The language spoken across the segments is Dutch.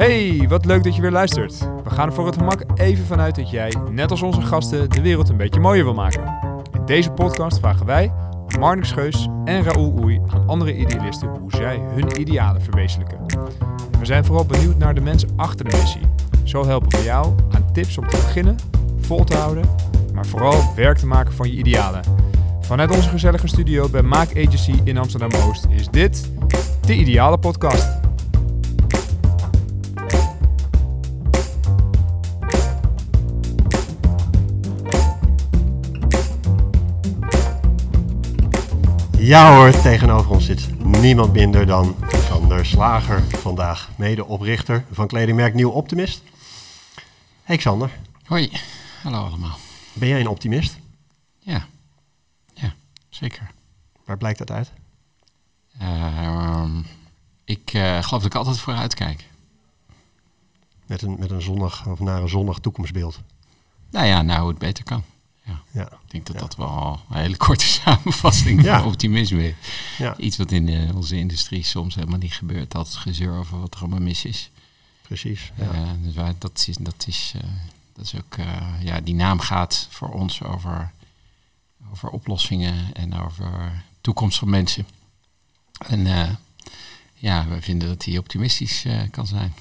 Hey, wat leuk dat je weer luistert. We gaan er voor het gemak even vanuit dat jij, net als onze gasten, de wereld een beetje mooier wil maken. In deze podcast vragen wij, Marnix Geus en Raoul Oei, aan andere idealisten hoe zij hun idealen verwezenlijken. We zijn vooral benieuwd naar de mensen achter de missie. Zo helpen we jou aan tips om te beginnen, vol te houden, maar vooral werk te maken van je idealen. Vanuit onze gezellige studio bij Maak Agency in Amsterdam-Oost is dit de Ideale Podcast. Ja hoor, tegenover ons zit niemand minder dan Xander Slager, vandaag medeoprichter van kledingmerk Nieuw Optimist. Hey Xander, Hoi, hallo allemaal. ben jij een optimist? Ja, ja, zeker. Waar blijkt dat uit? Ehm, ik eh, geloof dat ik altijd vooruit kijk. Met een, met een zonnig of naar een zonnig toekomstbeeld. Nou ja, nou hoe het beter kan. Ja, Ja, ik denk dat dat wel een hele korte samenvatting Ja. van optimisme is. ja Iets wat in eh, onze industrie soms helemaal niet gebeurt. Dat gezeur over wat er allemaal mis is. precies. Ja. Eh, dus wij, dat is, dat is, eh, dat is ook, ja, die naam gaat voor ons over, over oplossingen en over toekomst van mensen. En ja, we vinden dat die optimistisch kan zijn.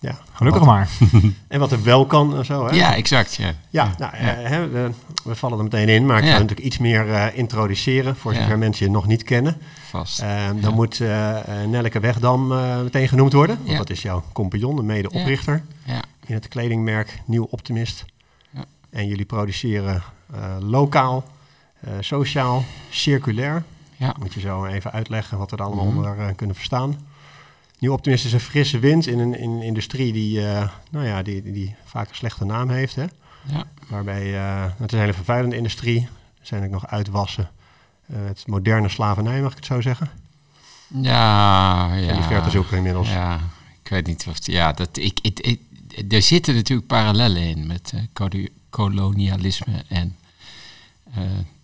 Ja. Gelukkig Wat- maar. En wat er wel kan en zo. Hè? Ja, exact. Ja, Ja, nou, eh, hè, we, we vallen er meteen in, maar ik Ja. ga natuurlijk iets meer eh, introduceren voor Ja. zover mensen je nog niet kennen. vast. Eh, dan Ja. moet eh, eh, Nelleke Wegdam eh, meteen genoemd worden, want Ja. dat is jouw compagnon, de medeoprichter. ja, in het kledingmerk Nieuw Optimist. Ja. En jullie produceren eh, lokaal, eh, sociaal, circulair. ja, Moet je zo even uitleggen wat we er allemaal Mhm. onder kunnen verstaan. Nieuw Optimist is een frisse wind in een, in een industrie die, eh, nou ja, die, die, die vaak een slechte naam heeft. Hè? ja, Waarbij, eh, het is een hele vervuilende industrie. Er zijn ook nog uitwassen. Eh, het moderne slavernij, mag ik het zo zeggen? ja, Ja. ja. die ver te zoeken inmiddels. Ja, ik weet niet of... Ja, dat, ik, ik, ik- er zitten natuurlijk parallellen in met kolonialisme en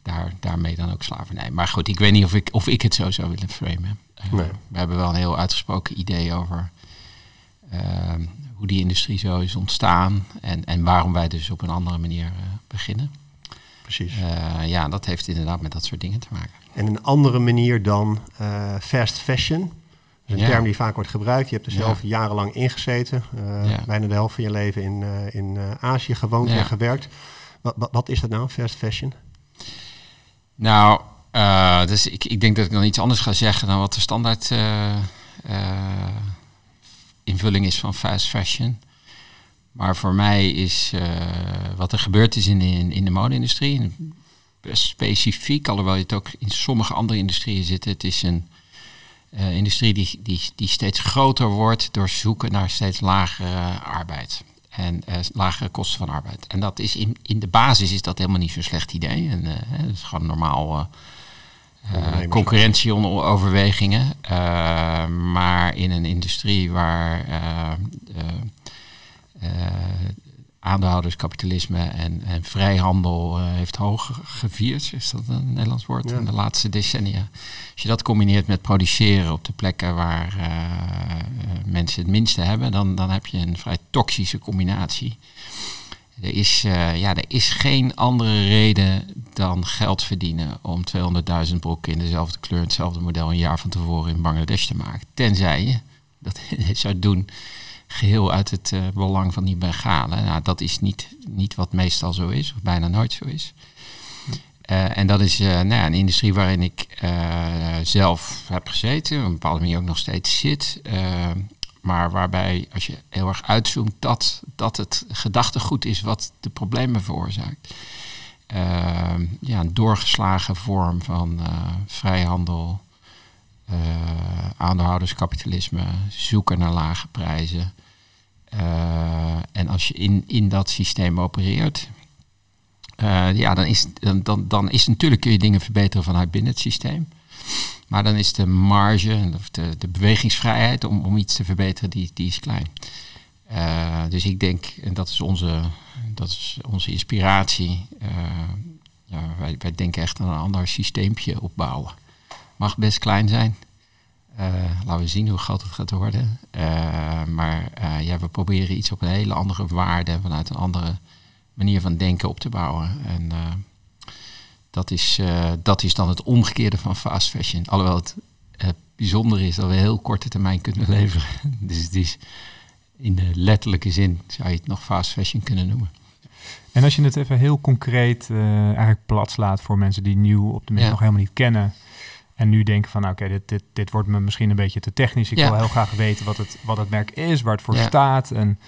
daar, daarmee dan ook slavernij. Maar goed, ik weet niet of ik, of ik het zo zou willen framen. Eh, Nee. We hebben wel een heel uitgesproken idee over eh, hoe die industrie zo is ontstaan en, en waarom wij dus op een andere manier eh, beginnen. Precies. Eh, ja, dat heeft inderdaad met dat soort dingen te maken. En een andere manier dan fast fashion. Dat is een Ja. term die vaak wordt gebruikt. Je hebt er Ja. zelf jarenlang ingezeten. Ja. Bijna de helft van je leven in, in eh, Azië gewoond en gewerkt. Wat, wat, wat is dat nou, fast fashion? Nou, eh, dus ik, ik denk dat ik dan iets anders ga zeggen dan wat de standaard eh, eh, invulling is van fast fashion. Maar voor mij is wat er gebeurd is in, in, de mode-industrie, specifiek, alhoewel je het ook in sommige andere industrieën zit, het is een industrie die, die, die steeds groter wordt door zoeken naar steeds lagere arbeid. En eh, lagere kosten van arbeid. En dat is in, in de basis is dat helemaal niet zo'n slecht idee. En eh, hè, dat is gewoon normaal eh, eh, concurrentieoverwegingen. Maar in een industrie waar aandeelhouderskapitalisme en, en vrijhandel eh, heeft hoog gevierd, is dat een Nederlands woord, Ja. in de laatste decennia. Als je dat combineert met produceren op de plekken waar eh, eh, mensen het minste hebben, dan, dan heb je een vrij toxische combinatie. Er is, ja, er is geen andere reden dan geld verdienen om 200.000 broeken in dezelfde kleur, hetzelfde model een jaar van tevoren in Bangladesh te maken. Tenzij je dat zou doen geheel uit het eh, belang van die Bengalen. Nou, dat is niet, niet wat meestal zo is, of bijna nooit zo is. Eh, en dat is eh, nou ja, een industrie waarin ik zelf heb gezeten, op een bepaalde manier ook nog steeds zit. maar waarbij, als je heel erg uitzoomt, dat, dat het gedachtegoed is wat de problemen veroorzaakt. Ja, een doorgeslagen vorm van vrijhandel, eh, aandeelhouderskapitalisme, zoeken naar lage prijzen. Eh, en als je in, in dat systeem opereert, eh, ja, dan is, dan, dan, dan is natuurlijk kun je dingen verbeteren vanuit binnen het systeem. Maar dan is de marge, of de, de bewegingsvrijheid om, om iets te verbeteren, die, die is klein. Dus ik denk, en dat is onze, dat is onze inspiratie. ja, wij, wij denken echt aan een ander systeempje opbouwen. Mag best klein zijn. laten we zien hoe groot het gaat worden. maar ja, we proberen iets op een hele andere waarde, vanuit een andere manier van denken op te bouwen. En dat, is, dat is dan het omgekeerde van fast fashion. Alhoewel het bijzonder is dat we heel korte termijn kunnen leveren. dus het is in de letterlijke zin zou je het nog fast fashion kunnen noemen. En als je het even heel concreet eigenlijk plat slaat voor mensen die nieuw op de markt nog helemaal niet kennen. En nu denken van, nou, oké, dit, dit, dit wordt me misschien een beetje te technisch. Ik wil heel graag weten wat het, wat het merk is, waar het voor staat. En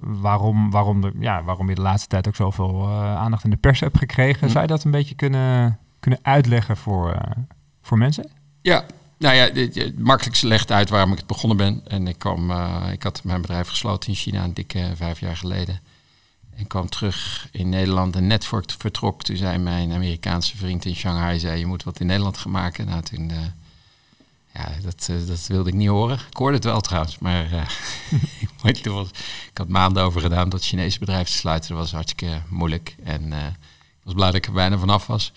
waarom, waarom, de, ja, waarom je de laatste tijd ook zoveel uh, aandacht in de pers hebt gekregen. Hm. Zou je dat een beetje kunnen, kunnen uitleggen voor, uh, voor mensen? Ja, nou ja, het makkelijkste legt uit waarom ik het begonnen ben. En ik, kwam, uh, ik had mijn bedrijf gesloten in China een dikke vijf jaar geleden. En kwam terug in Nederland en net voor ik vertrok, toen zei mijn Amerikaanse vriend in Shanghai, zei, je moet wat in Nederland gaan maken. Nou, toen, uh, ja, dat, uh, dat wilde ik niet horen. Ik hoorde het wel trouwens, maar uh, was, ik had maanden over gedaan dat Chinese bedrijf te sluiten. Dat was hartstikke moeilijk en ik was blij dat ik er bijna vanaf was.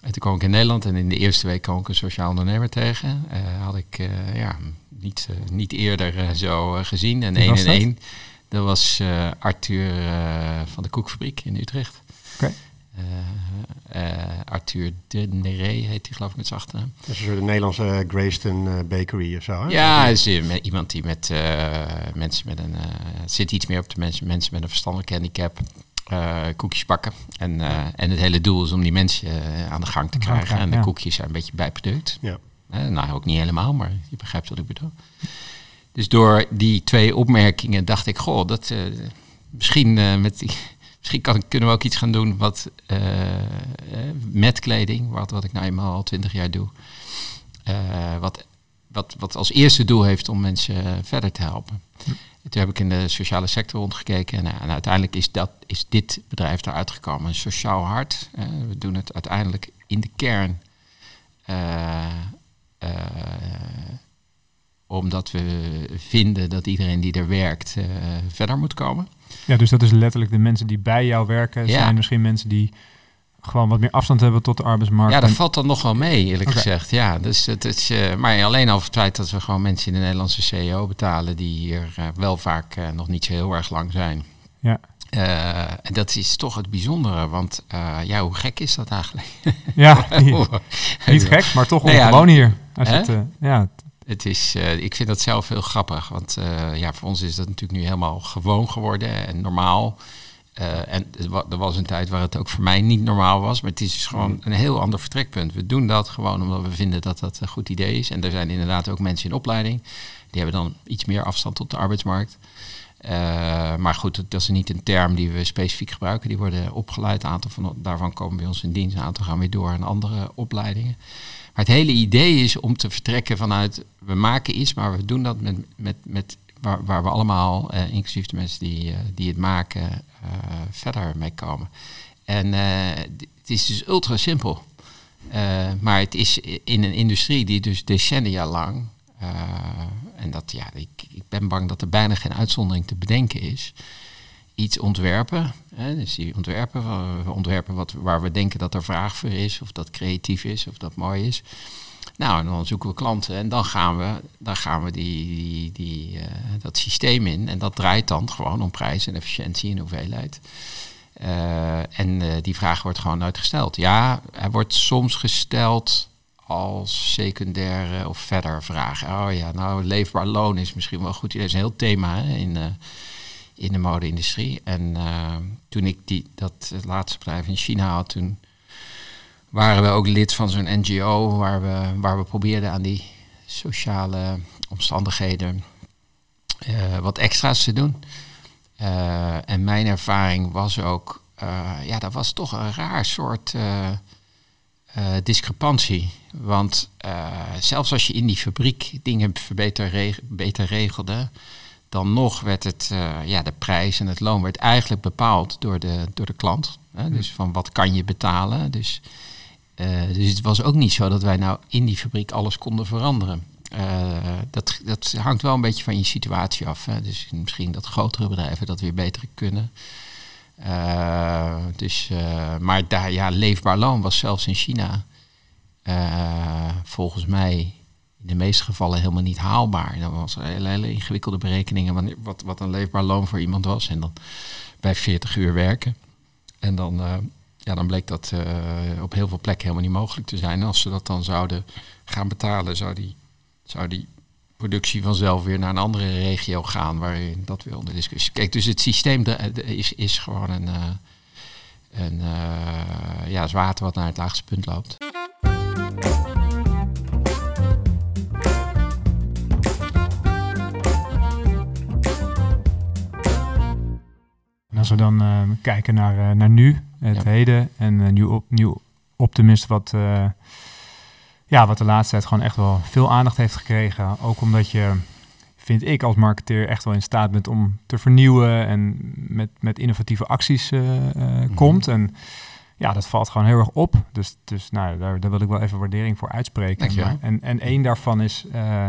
En toen kwam ik in Nederland en in de eerste week kwam ik een sociaal ondernemer tegen. had ik ja, niet, niet eerder zo gezien. En één en één. Dat was uh, Arthur uh, van de Koekfabriek in Utrecht. Okay. Uh, Arthur de Nere heet hij geloof ik met zijn achternaam. Dat is de Nederlandse Grayston Bakery of zo, hè? Ja, is iemand die met mensen met een... het zit iets meer op de mensen, mensen met een verstandelijke handicap... koekjes bakken. En, en het hele doel is om die mensen aan de gang te krijgen. en de koekjes zijn een beetje bijproduct. Ja. nou, ook niet helemaal, maar je begrijpt wat ik bedoel. Dus door die twee opmerkingen dacht ik, goh, dat, uh, misschien, uh, met die, misschien kan, kunnen we ook iets gaan doen wat, uh, met kleding, wat, wat ik nou eenmaal al twintig jaar doe. wat, wat, wat als eerste doel heeft om mensen verder te helpen. Hm. Toen heb ik in de sociale sector rondgekeken en, en uiteindelijk is, dat, is dit bedrijf eruit gekomen. Een sociaal hart. we doen het uiteindelijk in de kern omdat we vinden dat iedereen die er werkt uh, verder moet komen. Ja, dus dat is letterlijk de mensen die bij jou werken. Ja. Zijn misschien mensen die gewoon wat meer afstand hebben tot de arbeidsmarkt. Ja, dat valt dan nog wel mee, eerlijk gezegd. Ja, dus het is, uh, maar alleen al het feit dat we gewoon mensen in de Nederlandse CEO betalen die hier uh, wel vaak nog niet zo heel erg lang zijn. Ja. en dat is toch het bijzondere, want ja, hoe gek is dat eigenlijk? Ja, niet, gek, maar toch nou ongewoon ja, hier. Als het, ja, het is, uh, ik vind dat zelf heel grappig. Want uh, ja, voor ons is dat natuurlijk nu helemaal gewoon geworden en normaal. Uh, en er was een tijd waar het ook voor mij niet normaal was. Maar het is dus gewoon een heel ander vertrekpunt. We doen dat gewoon omdat we vinden dat dat een goed idee is. En er zijn inderdaad ook mensen in opleiding. Die hebben dan iets meer afstand tot de arbeidsmarkt. maar goed, dat is niet een term die we specifiek gebruiken. Die worden opgeleid. Een aantal van, daarvan komen bij ons in dienst. Een aantal gaan weer door aan andere opleidingen. Maar het hele idee is om te vertrekken vanuit we maken iets, maar we doen dat met, met, met waar, waar we allemaal, uh, inclusief de mensen die, uh, die het maken, uh, verder mee komen. En het is dus ultra simpel. maar het is in een industrie die dus decennia lang, en dat ja, ik, ik ben bang dat er bijna geen uitzondering te bedenken is iets ontwerpen. Hè, dus die ontwerpen, we ontwerpen wat, waar we denken dat er vraag voor is, of dat creatief is, of dat mooi is. Nou, en dan zoeken we klanten en dan gaan we, dan gaan we die, die, uh, dat systeem in. En dat draait dan gewoon om prijs en efficiëntie en hoeveelheid. Uh, en uh, die vraag wordt gewoon nooit gesteld. Ja, hij wordt soms gesteld als secundaire of verder vragen. Oh ja, nou, leefbaar loon is misschien wel goed. Dat is een heel thema hè, in in de mode-industrie. En uh, toen ik die, dat laatste bedrijf in China had, toen waren we ook lid van zo'n NGO waar we, waar we probeerden aan die sociale omstandigheden uh, wat extra's te doen. Uh, en mijn ervaring was ook, ja, dat was toch een raar soort discrepantie. Want zelfs als je in die fabriek dingen beter, reg beter regelde, dan nog werd het, uh, ja, de prijs en het loon werd eigenlijk bepaald door de, door de klant. Hè? Dus van wat kan je betalen. Dus, uh, dus het was ook niet zo dat wij nou in die fabriek alles konden veranderen. Uh, dat, dat hangt wel een beetje van je situatie af. Hè? Dus misschien dat grotere bedrijven dat weer beter kunnen. dus, maar daar, ja, leefbaar loon was zelfs in China volgens mij in de meeste gevallen helemaal niet haalbaar. Dan was hele, hele ingewikkelde berekeningen wanneer, wat, wat een leefbaar loon voor iemand was. En dan bij 40 uur werken. En dan, eh, ja, dan bleek dat eh, op heel veel plekken helemaal niet mogelijk te zijn. En als ze dat dan zouden gaan betalen, zou die, zou die productie vanzelf weer naar een andere regio gaan waarin dat weer onder discussie. Kijk, dus het systeem is, is gewoon een, eh, een ja, water wat naar het laagste punt loopt. Als we dan eh, kijken naar, eh, naar nu, het Ja. heden en uh, nieuw, op, nieuw optimist, wat, eh, ja, wat de laatste tijd gewoon echt wel veel aandacht heeft gekregen. Ook omdat je, vind ik als marketeer, echt wel in staat bent om te vernieuwen en met, met innovatieve acties eh, eh, komt. En ja, dat valt gewoon heel erg op. Dus, dus nou, daar, daar wil ik wel even waardering voor uitspreken. Maar- en, en één daarvan is eh,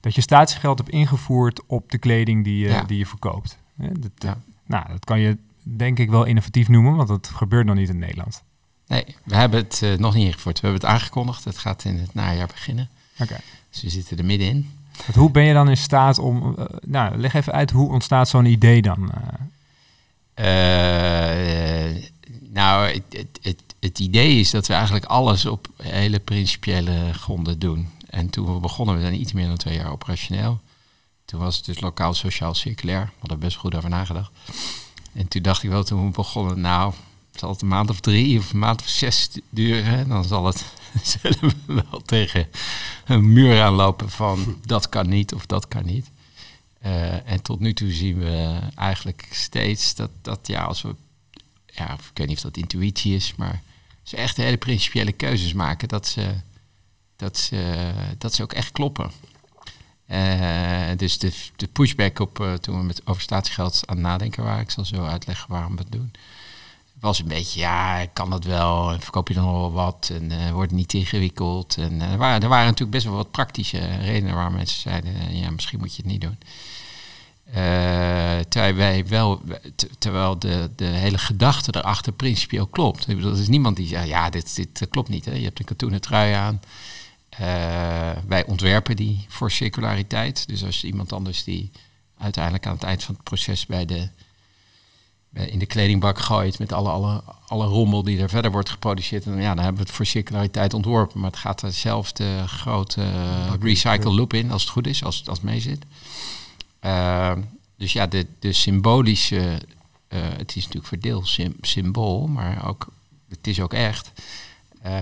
dat je statiegeld hebt ingevoerd op de kleding die je, Ja. die je verkoopt. Dat, Ja. Nou, dat kan je denk ik wel innovatief noemen, want dat gebeurt nog niet in Nederland. Nee, we hebben het eh, nog niet ingevoerd. We hebben het aangekondigd. Het gaat in het najaar beginnen. Oké. Dus we zitten er middenin. Want Hoe ben je dan in staat om... eh, nou, leg even uit, hoe ontstaat zo'n idee dan? eh? Nou, het, het, het, het idee is dat we eigenlijk alles op hele principiële gronden doen. En toen we begonnen, we zijn iets meer dan twee jaar operationeel. Toen was het dus lokaal sociaal circulair. We hadden best goed over nagedacht. En toen dacht ik wel, toen we begonnen, nou, zal het een maand of drie of een maand of zes duren. Dan zal het, zullen we wel tegen een muur aanlopen van dat kan niet of dat kan niet. Eh, en tot nu toe zien we eigenlijk steeds dat, dat ja, als we, ja, ik weet niet of dat intuïtie is, maar ze echt hele principiële keuzes maken, dat ze, dat ze, dat ze ook echt kloppen. Eh, dus de, de pushback op eh, toen we met over statiegeld aan nadenken waren, ik zal zo uitleggen waarom we het doen, was een beetje, ja, kan dat wel, verkoop je dan nog wel wat, en eh, wordt niet ingewikkeld. En er, waren, er waren natuurlijk best wel wat praktische redenen waar mensen zeiden, ja, misschien moet je het niet doen. Terwijl wij wel, terwijl de, de hele gedachte erachter principieel klopt. Bedoel, er is niemand die zegt, ja, dit, dit klopt niet. Hè? Je hebt een katoenen trui aan. Eh, wij ontwerpen die voor circulariteit. Dus als iemand anders die uiteindelijk aan het eind van het proces bij de, bij- in de kledingbak gooit met alle, alle, alle rommel die er verder wordt geproduceerd, dan, ja, dan hebben we het voor circulariteit ontworpen. Maar het gaat dezelfde grote eh, recycle loop in, als het goed is, als, als het mee zit. Uh, dus ja, de, de symbolische, uh, het is natuurlijk voor deel sym symbool, maar ook, het is ook echt. Uh,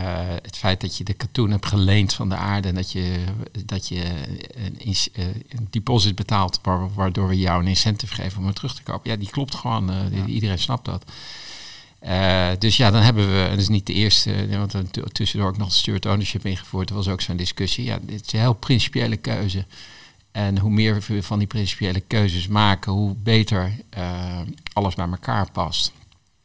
het feit dat je de katoen hebt geleend van de aarde en dat je, dat je een, een deposit betaalt, wa waardoor we jou een incentive geven om het terug te kopen. Ja, die klopt gewoon. Ja. Iedereen snapt dat. Uh, dus ja, dan hebben we, en dat is niet de eerste, want we tussendoor ook nog steward ownership ingevoerd. Er was ook zo'n discussie. Ja, dit is een heel principiële keuze. En hoe meer we van die principiële keuzes maken, hoe beter alles bij elkaar past.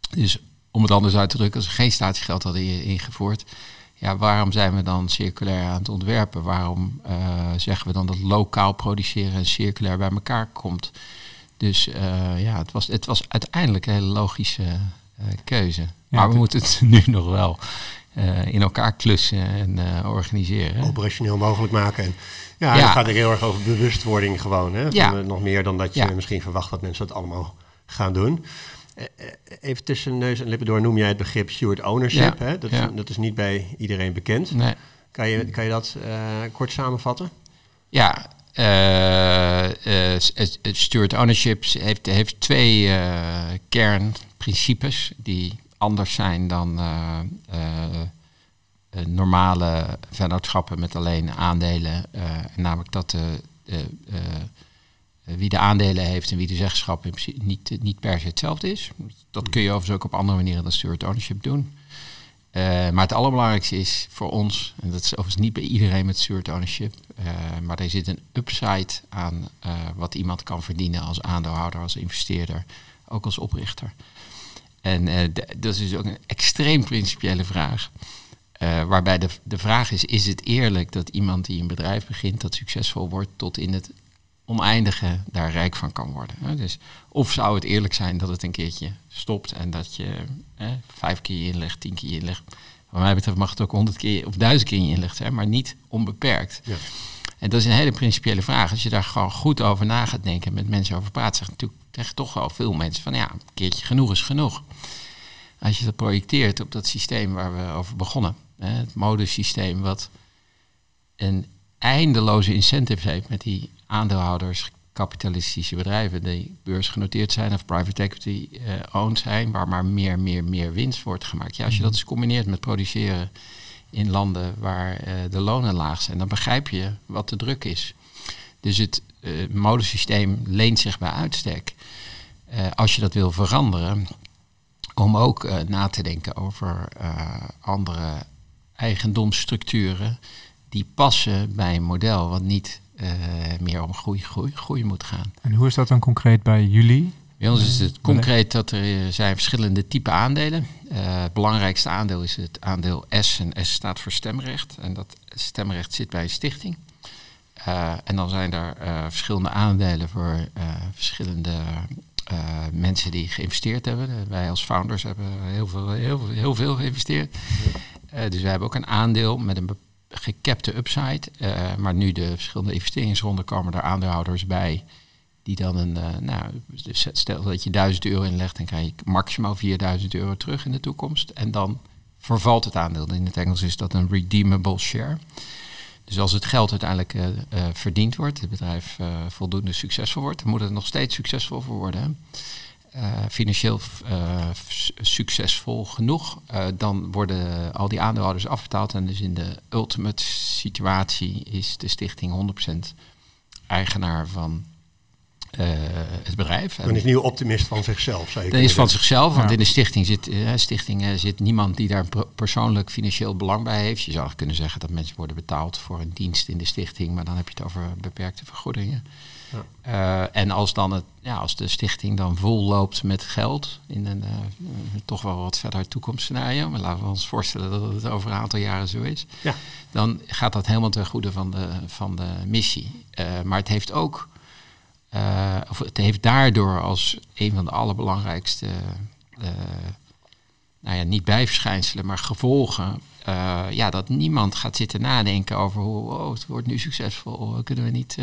Dus om het anders uit te drukken, als we geen statiegeld hadden ingevoerd, ja, waarom zijn we dan circulair aan het ontwerpen? Waarom uh, zeggen we dan dat lokaal produceren en circulair bij elkaar komt? Dus uh, ja, het was, het was uiteindelijk een hele logische uh, keuze. Ja, maar we moeten het nu nog wel in elkaar klussen en organiseren. Operationeel mogelijk maken. En ja, ja. het gaat er heel erg over bewustwording gewoon. Hè? Ja. Nog meer dan dat je ja. misschien verwacht dat mensen dat allemaal gaan doen. Even tussen neus en lippen door noem jij het begrip steward ownership. Ja. Hè? Dat, ja. is, dat is niet bij iedereen bekend. Nee. Kan, je, kan je dat uh, kort samenvatten? Ja, uh, uh, steward ownership heeft, heeft twee kernprincipes die anders zijn dan normale vennootschappen met alleen aandelen. namelijk dat de, de wie de aandelen heeft en wie de zeggenschap niet, niet per se hetzelfde is. Dat kun je overigens ook op andere manieren dan steward ownership doen. Uh, maar het allerbelangrijkste is voor ons, en dat is overigens niet bij iedereen met steward ownership, maar er zit een upside aan wat iemand kan verdienen als aandeelhouder, als investeerder, ook als oprichter. En dat is dus ook een extreem principiële vraag. waarbij de, de vraag is, is het eerlijk dat iemand die een bedrijf begint, dat succesvol wordt, tot in het oneindige daar rijk van kan worden. Hè? Dus of zou het eerlijk zijn dat het een keertje stopt en dat je hè, vijf keer inlegt, tien keer inlegt. Wat mij betreft mag het ook honderd keer of duizend keer inlegd zijn, maar niet onbeperkt. Ja. En dat is een hele principiële vraag. Als je daar gewoon goed over na gaat denken en met mensen over praat, zeggen natuurlijk toch wel veel mensen van ja, een keertje genoeg is genoeg. Als je dat projecteert op dat systeem waar we over begonnen, hè, het modesysteem wat een eindeloze incentives heeft met die aandeelhouders, kapitalistische bedrijven die beursgenoteerd zijn of private equity uh, owned zijn, waar maar meer, meer, meer winst wordt gemaakt. Ja, als je dat eens combineert met produceren in landen waar uh, de lonen laag zijn, dan begrijp je wat de druk is. Dus het uh, modesysteem leent zich bij uitstek. als je dat wil veranderen, om ook na te denken over andere eigendomsstructuren die passen bij een model wat niet uh, meer om groei, groei, groei moet gaan. En hoe is dat dan concreet bij jullie? Bij ons is het concreet dat er zijn verschillende type aandelen. Uh, het belangrijkste aandeel is het aandeel S. En S staat voor stemrecht. En dat stemrecht zit bij een stichting. Uh, en dan zijn er verschillende aandelen voor verschillende mensen die geïnvesteerd hebben. Wij als founders hebben heel veel, heel, heel veel geïnvesteerd. dus we hebben ook een aandeel met een gecapte upside. Uh, maar nu de verschillende investeringsronden komen er aandeelhouders bij. Die dan een, uh, nou, stel dat je 1000 euro inlegt, dan krijg je maximaal 4000 euro terug in de toekomst. En dan vervalt het aandeel. In het Engels is dat een redeemable share. Dus als het geld uiteindelijk uh, verdiend wordt, het bedrijf voldoende succesvol wordt, dan moet het nog steeds succesvol voor worden. Uh, financieel uh, succesvol genoeg, uh, dan worden al die aandeelhouders afbetaald. En dus in de ultimate situatie is de stichting 100% eigenaar van het bedrijf. Dan is nieuw optimist van zichzelf, zeker. Dan is van zichzelf, want in de stichting zit, stichting, zit niemand die daar persoonlijk financieel belang bij heeft. Je zou kunnen zeggen dat mensen worden betaald voor een dienst in de stichting, maar dan heb je het over beperkte vergoedingen. Uh, en als, dan het, ja, als de stichting dan vol loopt met geld in een uh, toch wel wat verder toekomstscenario, maar laten we ons voorstellen dat het over een aantal jaren zo is, ja. dan gaat dat helemaal ten goede van de, van de missie. Uh, maar het heeft ook, of het heeft daardoor als een van de allerbelangrijkste, nou ja, niet bijverschijnselen, maar gevolgen uh, ja, dat niemand gaat zitten nadenken over hoe oh, het wordt nu succesvol. Kunnen we niet,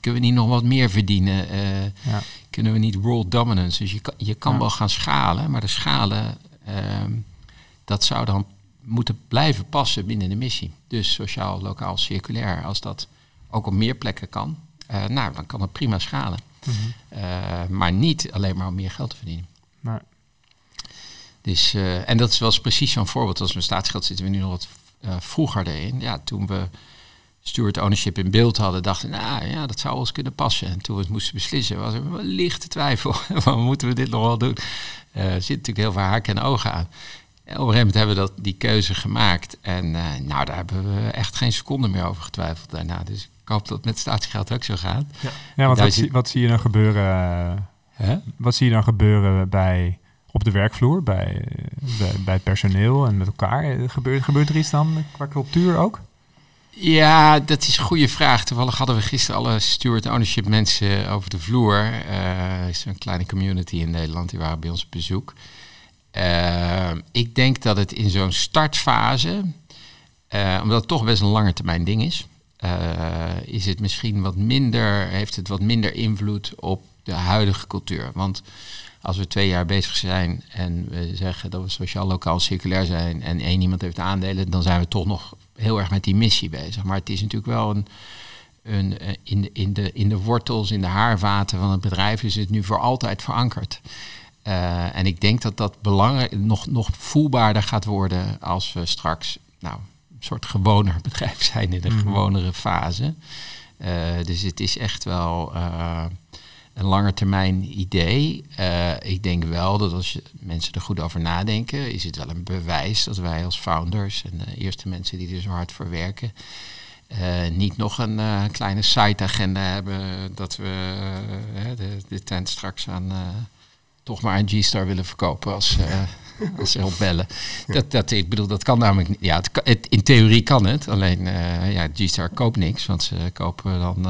kunnen we niet nog wat meer verdienen? Ja. Kunnen we niet world dominance? Dus je kan, je kan ja. wel gaan schalen, maar de schalen, ehm, dat zou dan moeten blijven passen binnen de missie. Dus sociaal, lokaal, circulair, als dat ook op meer plekken kan, nou, dan kan het prima schalen. Mm -hmm. maar niet alleen maar om meer geld te verdienen. Nee. Dus, uh, en dat was precies zo'n voorbeeld. Als we staatsgeld zitten we nu nog wat vroeger erin. Ja, toen we steward ownership in beeld hadden, dachten we, nou ja, dat zou ons kunnen passen. En toen we het moesten beslissen, was er een lichte twijfel. Van, moeten we dit nog wel doen? Er zit natuurlijk heel veel haken en ogen aan. En op een gegeven moment hebben we dat, die keuze gemaakt. En nou, daar hebben we echt geen seconde meer over getwijfeld daarna. Dus ik hoop dat het met staatsgeld ook zo gaat. Ja, ja want wat, zie, wat zie je dan gebeuren? Wat zie je dan gebeuren bij op de werkvloer, bij, bij, bij, het personeel en met elkaar? Gebeurt, gebeurt er iets dan qua cultuur ook? Ja, dat is een goede vraag. Toevallig hadden we gisteren alle steward ownership mensen over de vloer. Uh, er is een kleine community in Nederland, die waren bij ons op bezoek. Uh, ik denk dat het in zo'n startfase, uh, omdat het toch best een lange termijn ding is, is het misschien wat minder, heeft het wat minder invloed op de huidige cultuur. Want als we twee jaar bezig zijn en we zeggen dat we sociaal lokaal circulair zijn en één iemand heeft aandelen, dan zijn we toch nog heel erg met die missie bezig. Maar het is natuurlijk wel een, een eh, in, de, in, de, in de wortels, in de haarvaten van het bedrijf is het nu voor altijd verankerd. Uh, en ik denk dat dat belangrijk, nog, nog voelbaarder gaat worden als we straks nou, soort gewoner bedrijf zijn in de mm gewonere fase. Uh, dus het is echt wel een lange termijn idee. Uh, ik denk wel dat als je, mensen er goed over nadenken, is het wel een bewijs dat wij als founders en de eerste mensen die er zo hard voor werken, uh, niet nog een uh, kleine site-agenda hebben dat we de, de, tent straks aan toch maar een G-Star willen verkopen als, als ze opbellen. Dat, dat, ik bedoel, dat kan namelijk niet. Ja, het, het, in theorie kan het, alleen ja, G-Star koopt niks, want ze kopen dan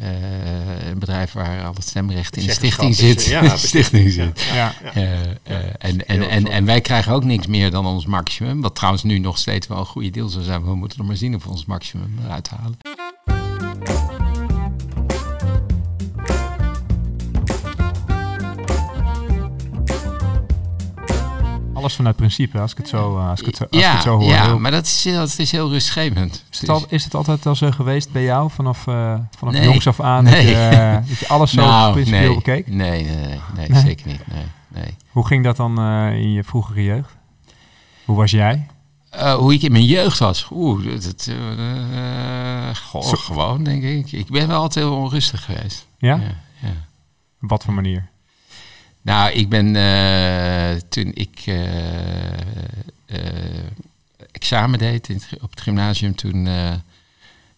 Eh, een bedrijf waar al het stemrecht in de stichting zit. ja, In de precies. stichting zit. Ja. Eh, eh, en, en, en, en wij krijgen ook niks meer dan ons maximum. Wat trouwens nu nog steeds wel een goede deal zou zijn. We moeten er maar zien of we ons maximum eruit halen. Alles vanuit principe, als ik het zo, eh, als ik het, zo- als ik ja, het zo hoor. ja Heel- maar dat is, dat is heel rustgevend. is, het al, is het altijd al zo geweest bij jou, vanaf, eh, vanaf Nee. jongs af aan, Nee. dat, je, eh, dat je alles zo nou, principieel nee, bekeek? Nee, nee, nee, zeker niet. Nee, nee. Hoe ging dat dan in je vroegere jeugd? Hoe was jij? Hoe ik in mijn jeugd was? Oeh, dat, goh, Zo- gewoon denk ik. Ik ben wel altijd heel onrustig geweest. Ja? ja, ja. Op wat voor manier? Nou, ik ben toen ik eh, eh, examen deed op het gymnasium, toen, eh,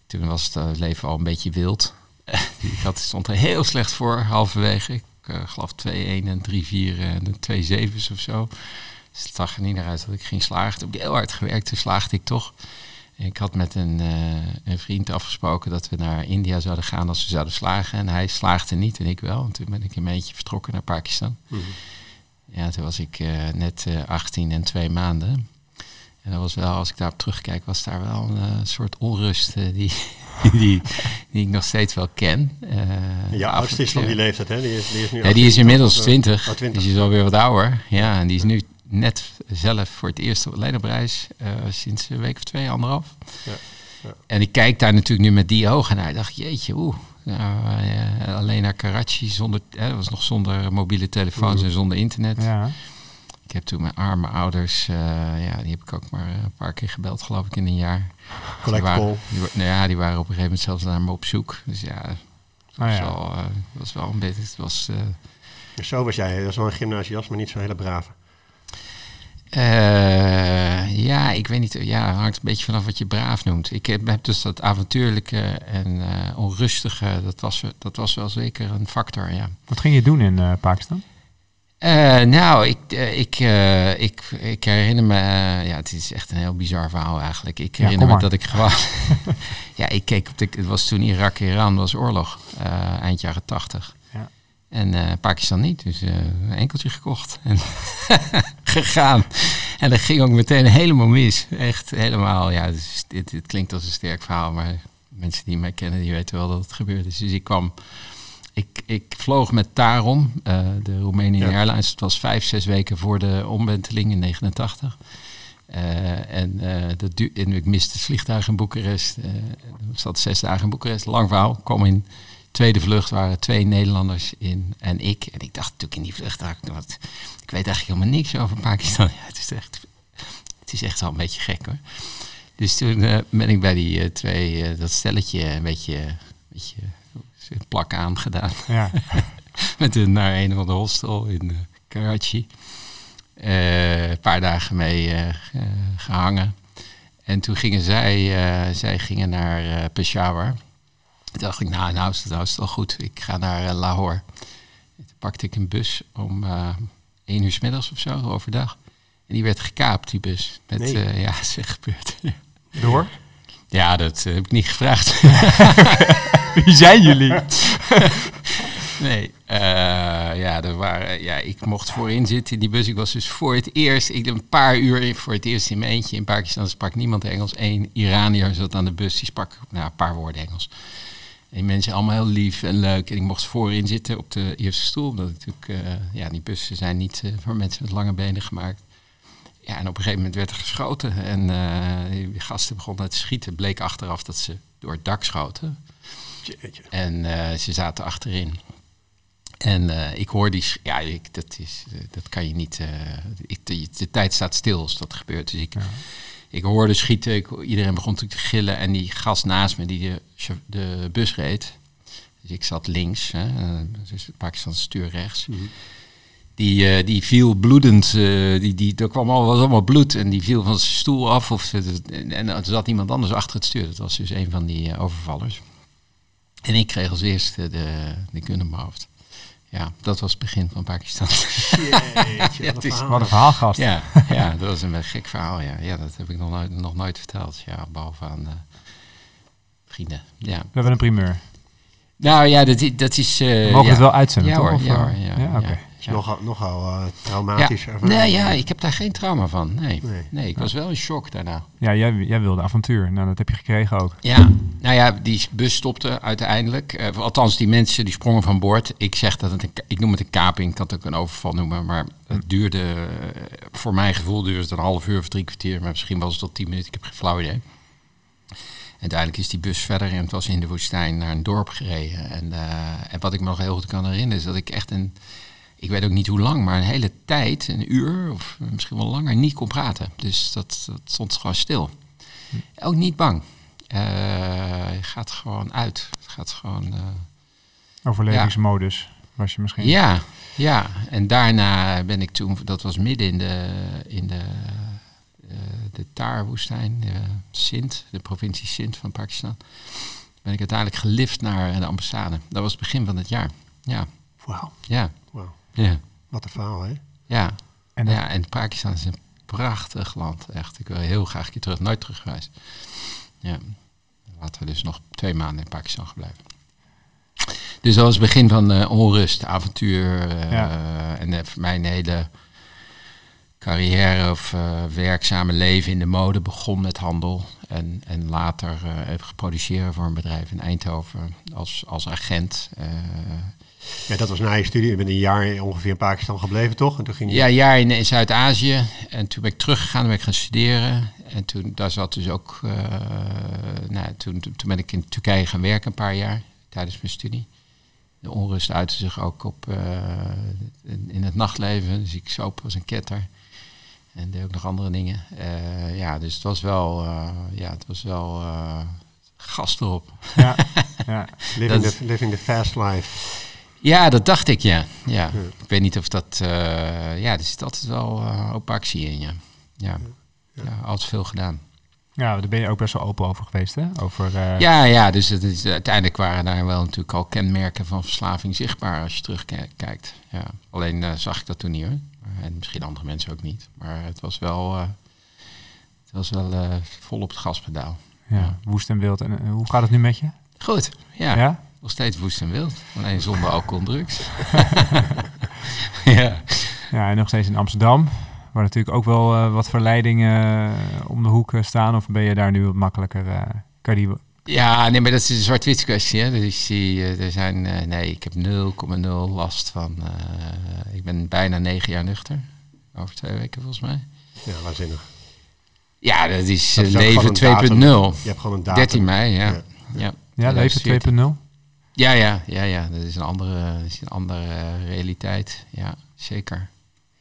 toen was het leven al een beetje wild. ik had, stond er heel slecht voor, halverwege. Ik geloof 2-1 en 3-4 en 2 7's of zo. Dus het zag er niet naar uit dat ik ging slagen. Toen heb ik heel hard gewerkt, toen slaagde ik toch. Ik had met een, een vriend afgesproken dat we naar India zouden gaan als we zouden slagen. En hij slaagde niet en ik wel. En toen ben ik een beetje vertrokken naar Pakistan. Mhm. Ja, toen was ik eh, net eh 18 en twee maanden. En dat was wel, als ik daarop terugkijk, was daar wel een eh, soort onrust eh, die, die, die ik nog steeds wel ken. Eh, Ja, oudste is van die leeftijd, hè? Die is, die is nu ja, die is 18, inmiddels of, eh, 20. oh, 20. Dus die is alweer wat ouder. Ja, en die is nu net zelf voor het eerst op eh, sinds een week of twee, anderhalf. Ja, ja. En ik kijk daar natuurlijk nu met die ogen naar. Ik dacht, jeetje, oeh. Nou, eh, alleen naar Karachi, zonder, eh, dat was nog zonder mobiele telefoons Mhm. en zonder internet. Ja. Ik heb toen mijn arme ouders, eh, ja, die heb ik ook maar een paar keer gebeld, geloof ik, in een jaar. Collect die waren, nou ja, die waren op een gegeven moment zelfs naar me op zoek. Dus ja, dat Oh, was, ja. wel, eh, was wel een beetje, het was... Dus Zo was jij. Dat is wel een gymnasiast, maar niet zo'n hele brave. Eh, ja, ik weet niet. Ja, het hangt een beetje vanaf wat je braaf noemt. Ik heb, heb dus dat avontuurlijke en eh, onrustige, dat was, dat was wel zeker een factor, ja. Wat ging je doen in eh, Pakistan? Nou, ik, ik, ik, ik herinner me, ja, het is echt een heel bizar verhaal eigenlijk. Ik Ja, herinner me dat ik gewoon, ja, ik keek op de, het was toen Irak-Iran, was oorlog, eind jaren tachtig. En eh, Pakistan niet, dus eh, een enkeltje gekocht en gegaan. En dat ging ook meteen helemaal mis. Echt helemaal, ja, dus dit, dit klinkt als een sterk verhaal, maar mensen die mij kennen, die weten wel dat het gebeurd is. Dus ik kwam, ik, ik vloog met Tarom, eh, de Roemenian Ja. Airlines. Het was vijf, zes weken voor de omwenteling in 89. Eh, en, dat en ik miste het vliegtuig in Boekarest. Eh, ik zat zes dagen in Boekarest. Lang verhaal. Kwam in tweede vlucht waren twee Nederlanders in en ik. En ik dacht natuurlijk in die vlucht, wat, ik weet eigenlijk helemaal niks over Pakistan. Ja, het, is echt, het is echt wel een beetje gek hoor. Dus toen eh, ben ik bij die eh, twee, eh, dat stelletje, een beetje, een beetje plak aangedaan. Ja. Met hun naar een of ander hostel in Karachi. Een paar dagen mee eh, ge- gehangen. En toen gingen zij, zij gingen naar Peshawar. Toen dacht ik, nou, nou is, het, nou is het wel goed. Ik ga naar eh, Lahore. En toen pakte ik een bus om eh één uur 's middags of zo, overdag. En die werd gekaapt, die bus. Met, Nee. eh, ja, is echt gebeurd. Door? ja, dat heb ik niet gevraagd. Wie zijn jullie? Nee, ja, er waren, ja, ik mocht voorin zitten in die bus. Ik was dus voor het eerst, ik een paar uur in- voor het eerst in mijn eentje. In Pakistan sprak niemand Engels. Eén Iranier zat aan de bus, die sprak nou, een paar woorden Engels. En die mensen allemaal heel lief en leuk. En ik mocht voorin zitten op de eerste stoel. Omdat ik natuurlijk, eh, ja, die bussen zijn niet eh, voor mensen met lange benen gemaakt. Ja, en op een gegeven moment werd er geschoten. En die gasten begonnen te schieten. Bleek achteraf dat ze door het dak schoten. Jeetje. En ze zaten achterin. En ik hoor die... Ja, ik, dat, is, dat kan je niet... ik, de, de tijd staat stil als dat gebeurt. Dus ik, Ja. Ik hoorde schieten. Ik, iedereen begon te gillen. En die gast naast me die de, bus reed... Dus ik zat links. Hè, eh, dus Pakistan stuur rechts. Mhm. Die, eh, die viel bloedend. eh, die, die, er kwam al, was allemaal bloed. En die viel van zijn stoel af. Of, en, er zat iemand anders achter het stuur. Dat was dus een van die overvallers. En ik kreeg als eerste de, de gun op mijn hoofd. Ja, dat was het begin van Pakistan. Jeetje, Ja, wat is- verhaal. Wat een verhaal, gast. ja, ja, dat was een gek verhaal. Ja, ja dat heb ik nog nooit, nog nooit verteld. Ja, behalve aan eh, vrienden. Ja. We hebben een primeur. Nou ja, dat, dat is... eh, We mogen ja. het wel uitzenden, Ja toch? hoor, Of, ja eh, hoor, ja, ja, oké. ja. Is nogal, nogal eh, traumatisch. Ja. Nee, ja, ik heb daar geen trauma van. Nee, Nee. nee. ik was wel in shock daarna. Ja, jij, jij wilde avontuur. Nou, dat heb je gekregen ook. Ja, nou ja, die bus stopte uiteindelijk. Eh, althans, die mensen die sprongen van boord. Ik zeg dat het een, ik noem het een kaping, ik kan het ook een overval noemen. Maar het duurde, voor mijn gevoel duurde het een half uur of drie kwartier. Maar misschien was het tot tien minuten, ik heb geen flauw idee. En uiteindelijk is die bus verder en het was in de woestijn naar een dorp gereden. En, eh, en wat ik me nog heel goed kan herinneren is dat ik echt een, ik weet ook niet hoe lang, maar een hele tijd, een uur of misschien wel langer, niet kon praten. Dus dat, dat stond gewoon stil. Ook niet bang. Je gaat gewoon uit. Het gaat gewoon. eh, Overlevingsmodus was je misschien. ja, ja. En daarna ben ik toen, dat was midden in de, in de, de Taar-woestijn, Sindh, de provincie Sindh van Pakistan. Ben ik uiteindelijk gelift naar de ambassade. Dat was het begin van het jaar. Ja, Wauw, ja, wauw. ja. Wat een verhaal, hè? Ja, En ja, en Pakistan is een prachtig land. Echt, ik wil heel graag een keer terug. Nooit terug geweest. Ja, later dus nog twee maanden in Pakistan gebleven. Dus dat was het begin van eh, onrust, avontuur. eh, Ja. En eh, mijn hele carrière of eh, werkzame leven in de mode begon met handel. En, en later eh, heb geproduceerd voor een bedrijf in Eindhoven als, als agent. Eh, Ja, dat was na je studie. Je bent een jaar ongeveer in Pakistan gebleven, toch? En toen ging je... Ja, een jaar in, in Zuid-Azië. En toen ben ik teruggegaan, ben ik gaan studeren. En toen, daar zat dus ook, nou, toen, toen ben ik in Turkije gaan werken een paar jaar tijdens mijn studie. De onrust uitte zich ook op in, in het nachtleven. Dus ik zoop als een ketter. En deed ook nog andere dingen. Eh, ja, dus het was wel, eh, ja, het was wel eh, gas erop. ja, ja. living, the, living the fast life. Ja, dat dacht ik, ja. ja. Ik weet niet of dat... ja, er zit altijd wel open actie in, ja. Ja, ja. altijd veel gedaan. ja, daar ben je ook best wel open over geweest, hè? Over, Ja, ja, dus het is, uiteindelijk waren daar wel natuurlijk al kenmerken van verslaving zichtbaar als je terugkijkt. Ja. Alleen zag ik dat toen niet hoor. En misschien andere mensen ook niet. Maar het was wel, eh, het was wel eh, vol op het gaspedaal. ja, woest en wild. En eh, hoe gaat het nu met je? Goed, ja. Ja? Nog steeds woest en wild. Alleen zonder alcohol en drugs. ja. Ja, en nog steeds in Amsterdam. Waar natuurlijk ook wel wat verleidingen om de hoek staan. Of ben je daar nu wat makkelijker? eh, kan je die... Ja, nee, maar dat is een zwart-wit kwestie. Hè? Dus ik zie, eh, er zijn, eh, nee, ik heb 0,0 last van. eh, ik ben bijna negen jaar nuchter. Over twee weken volgens mij. Ja, waanzinnig. Ja, dat is, Dat is ook leven gewoon een 2.0. datum. Je hebt gewoon een datum. 13 mei, ja. Ja. Ja, Ja, leven 2014. 2.0? ja, ja, ja, ja. Dat is een andere, dat is een andere realiteit. Ja, zeker.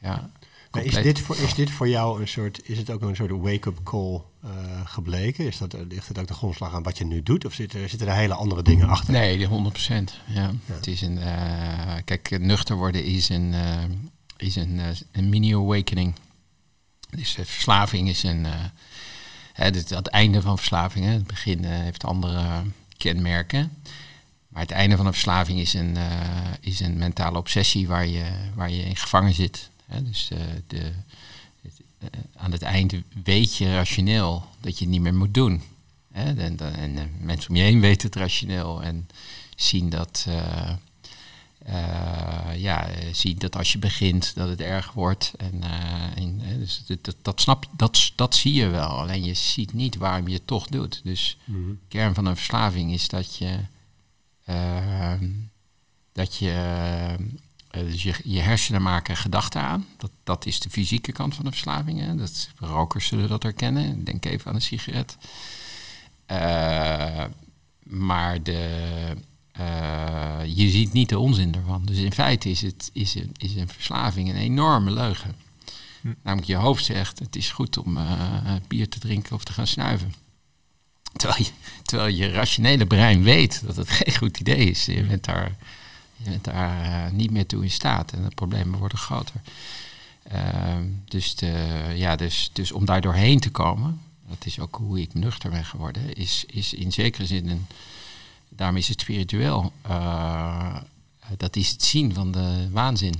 Ja, Maar is, dit voor, is dit voor jou een soort, is het ook een soort wake-up call eh, gebleken? Is dat, ligt het ook de grondslag aan wat je nu doet? Of zitten, zitten er hele andere dingen achter? Nee, die 100 procent. Ja. Het is een, eh, kijk, eh, nuchter worden is een, eh, is een, eh, een mini-awakening. Dus eh, verslaving is een, eh, hè, dit, het einde van verslaving. Hè. Het begin eh, heeft andere kenmerken. Maar het einde van een verslaving is een, eh, is een mentale obsessie waar je, waar je in gevangen zit. Hè. Dus eh, de, het, eh, aan het eind weet je rationeel dat je het niet meer moet doen. Hè? En, dan- en eh, mensen om je heen weten het rationeel en zien dat, ja, zien dat als je begint dat het erg wordt. En, en, dus dat, dat, dat, snap je, dat, dat zie je wel. Alleen je ziet niet waarom je het toch doet. Dus Mhm. de kern van een verslaving is dat je, eh, dat je, eh, dus je, je hersenen maken gedachten aan. Dat, dat is de fysieke kant van de verslaving. Hè? Dat, rokers zullen dat herkennen. Denk even aan een sigaret. Eh, maar de, eh, je ziet niet de onzin ervan. Dus in feite is, het, is, een, is een verslaving een enorme leugen. Hm. Namelijk je hoofd zegt, het is goed om eh, bier te drinken of te gaan snuiven. Terwijl je, terwijl je rationele brein weet dat het geen goed idee is. Je bent daar, je bent daar eh, niet meer toe in staat en de problemen worden groter. Ehm, dus, de, ja, dus, dus om daar doorheen te komen, dat is ook hoe ik nuchter ben geworden, is, is in zekere zin een, daarom is het spiritueel. eh, dat is het zien van de waanzin.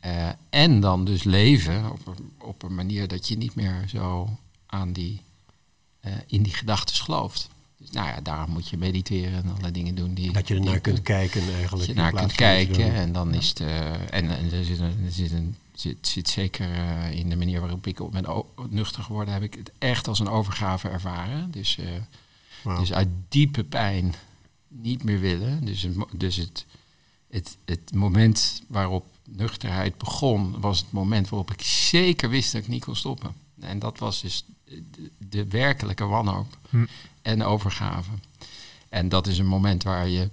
Eh, en dan dus leven op, een- op een manier dat je niet meer zo aan die, eh, in die gedachten gelooft. Nou ja, daarom moet je mediteren en allerlei dingen doen. Die, Dat je ernaar kunt kijken eigenlijk. dat je naar kunt kijken en dan is het... eh, en, en er zit, een, er zit, een, zit, zit zeker eh, in de manier waarop ik op ben nuchter geworden... heb ik het echt als een overgave ervaren. Dus, eh, dus uit diepe pijn niet meer willen. Dus, het, dus het, het, het moment waarop nuchterheid begon... was het moment waarop ik zeker wist dat ik niet kon stoppen. En dat was dus de, de werkelijke wanhoop Hm. en overgave. En dat is een moment waar je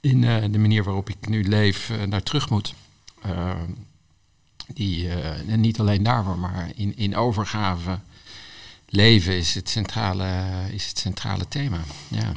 in eh, de manier waarop ik nu leef eh, naar terug moet. Eh, die, en niet alleen daarvoor, maar in, in overgave leven is het centrale, is het centrale thema. Ja.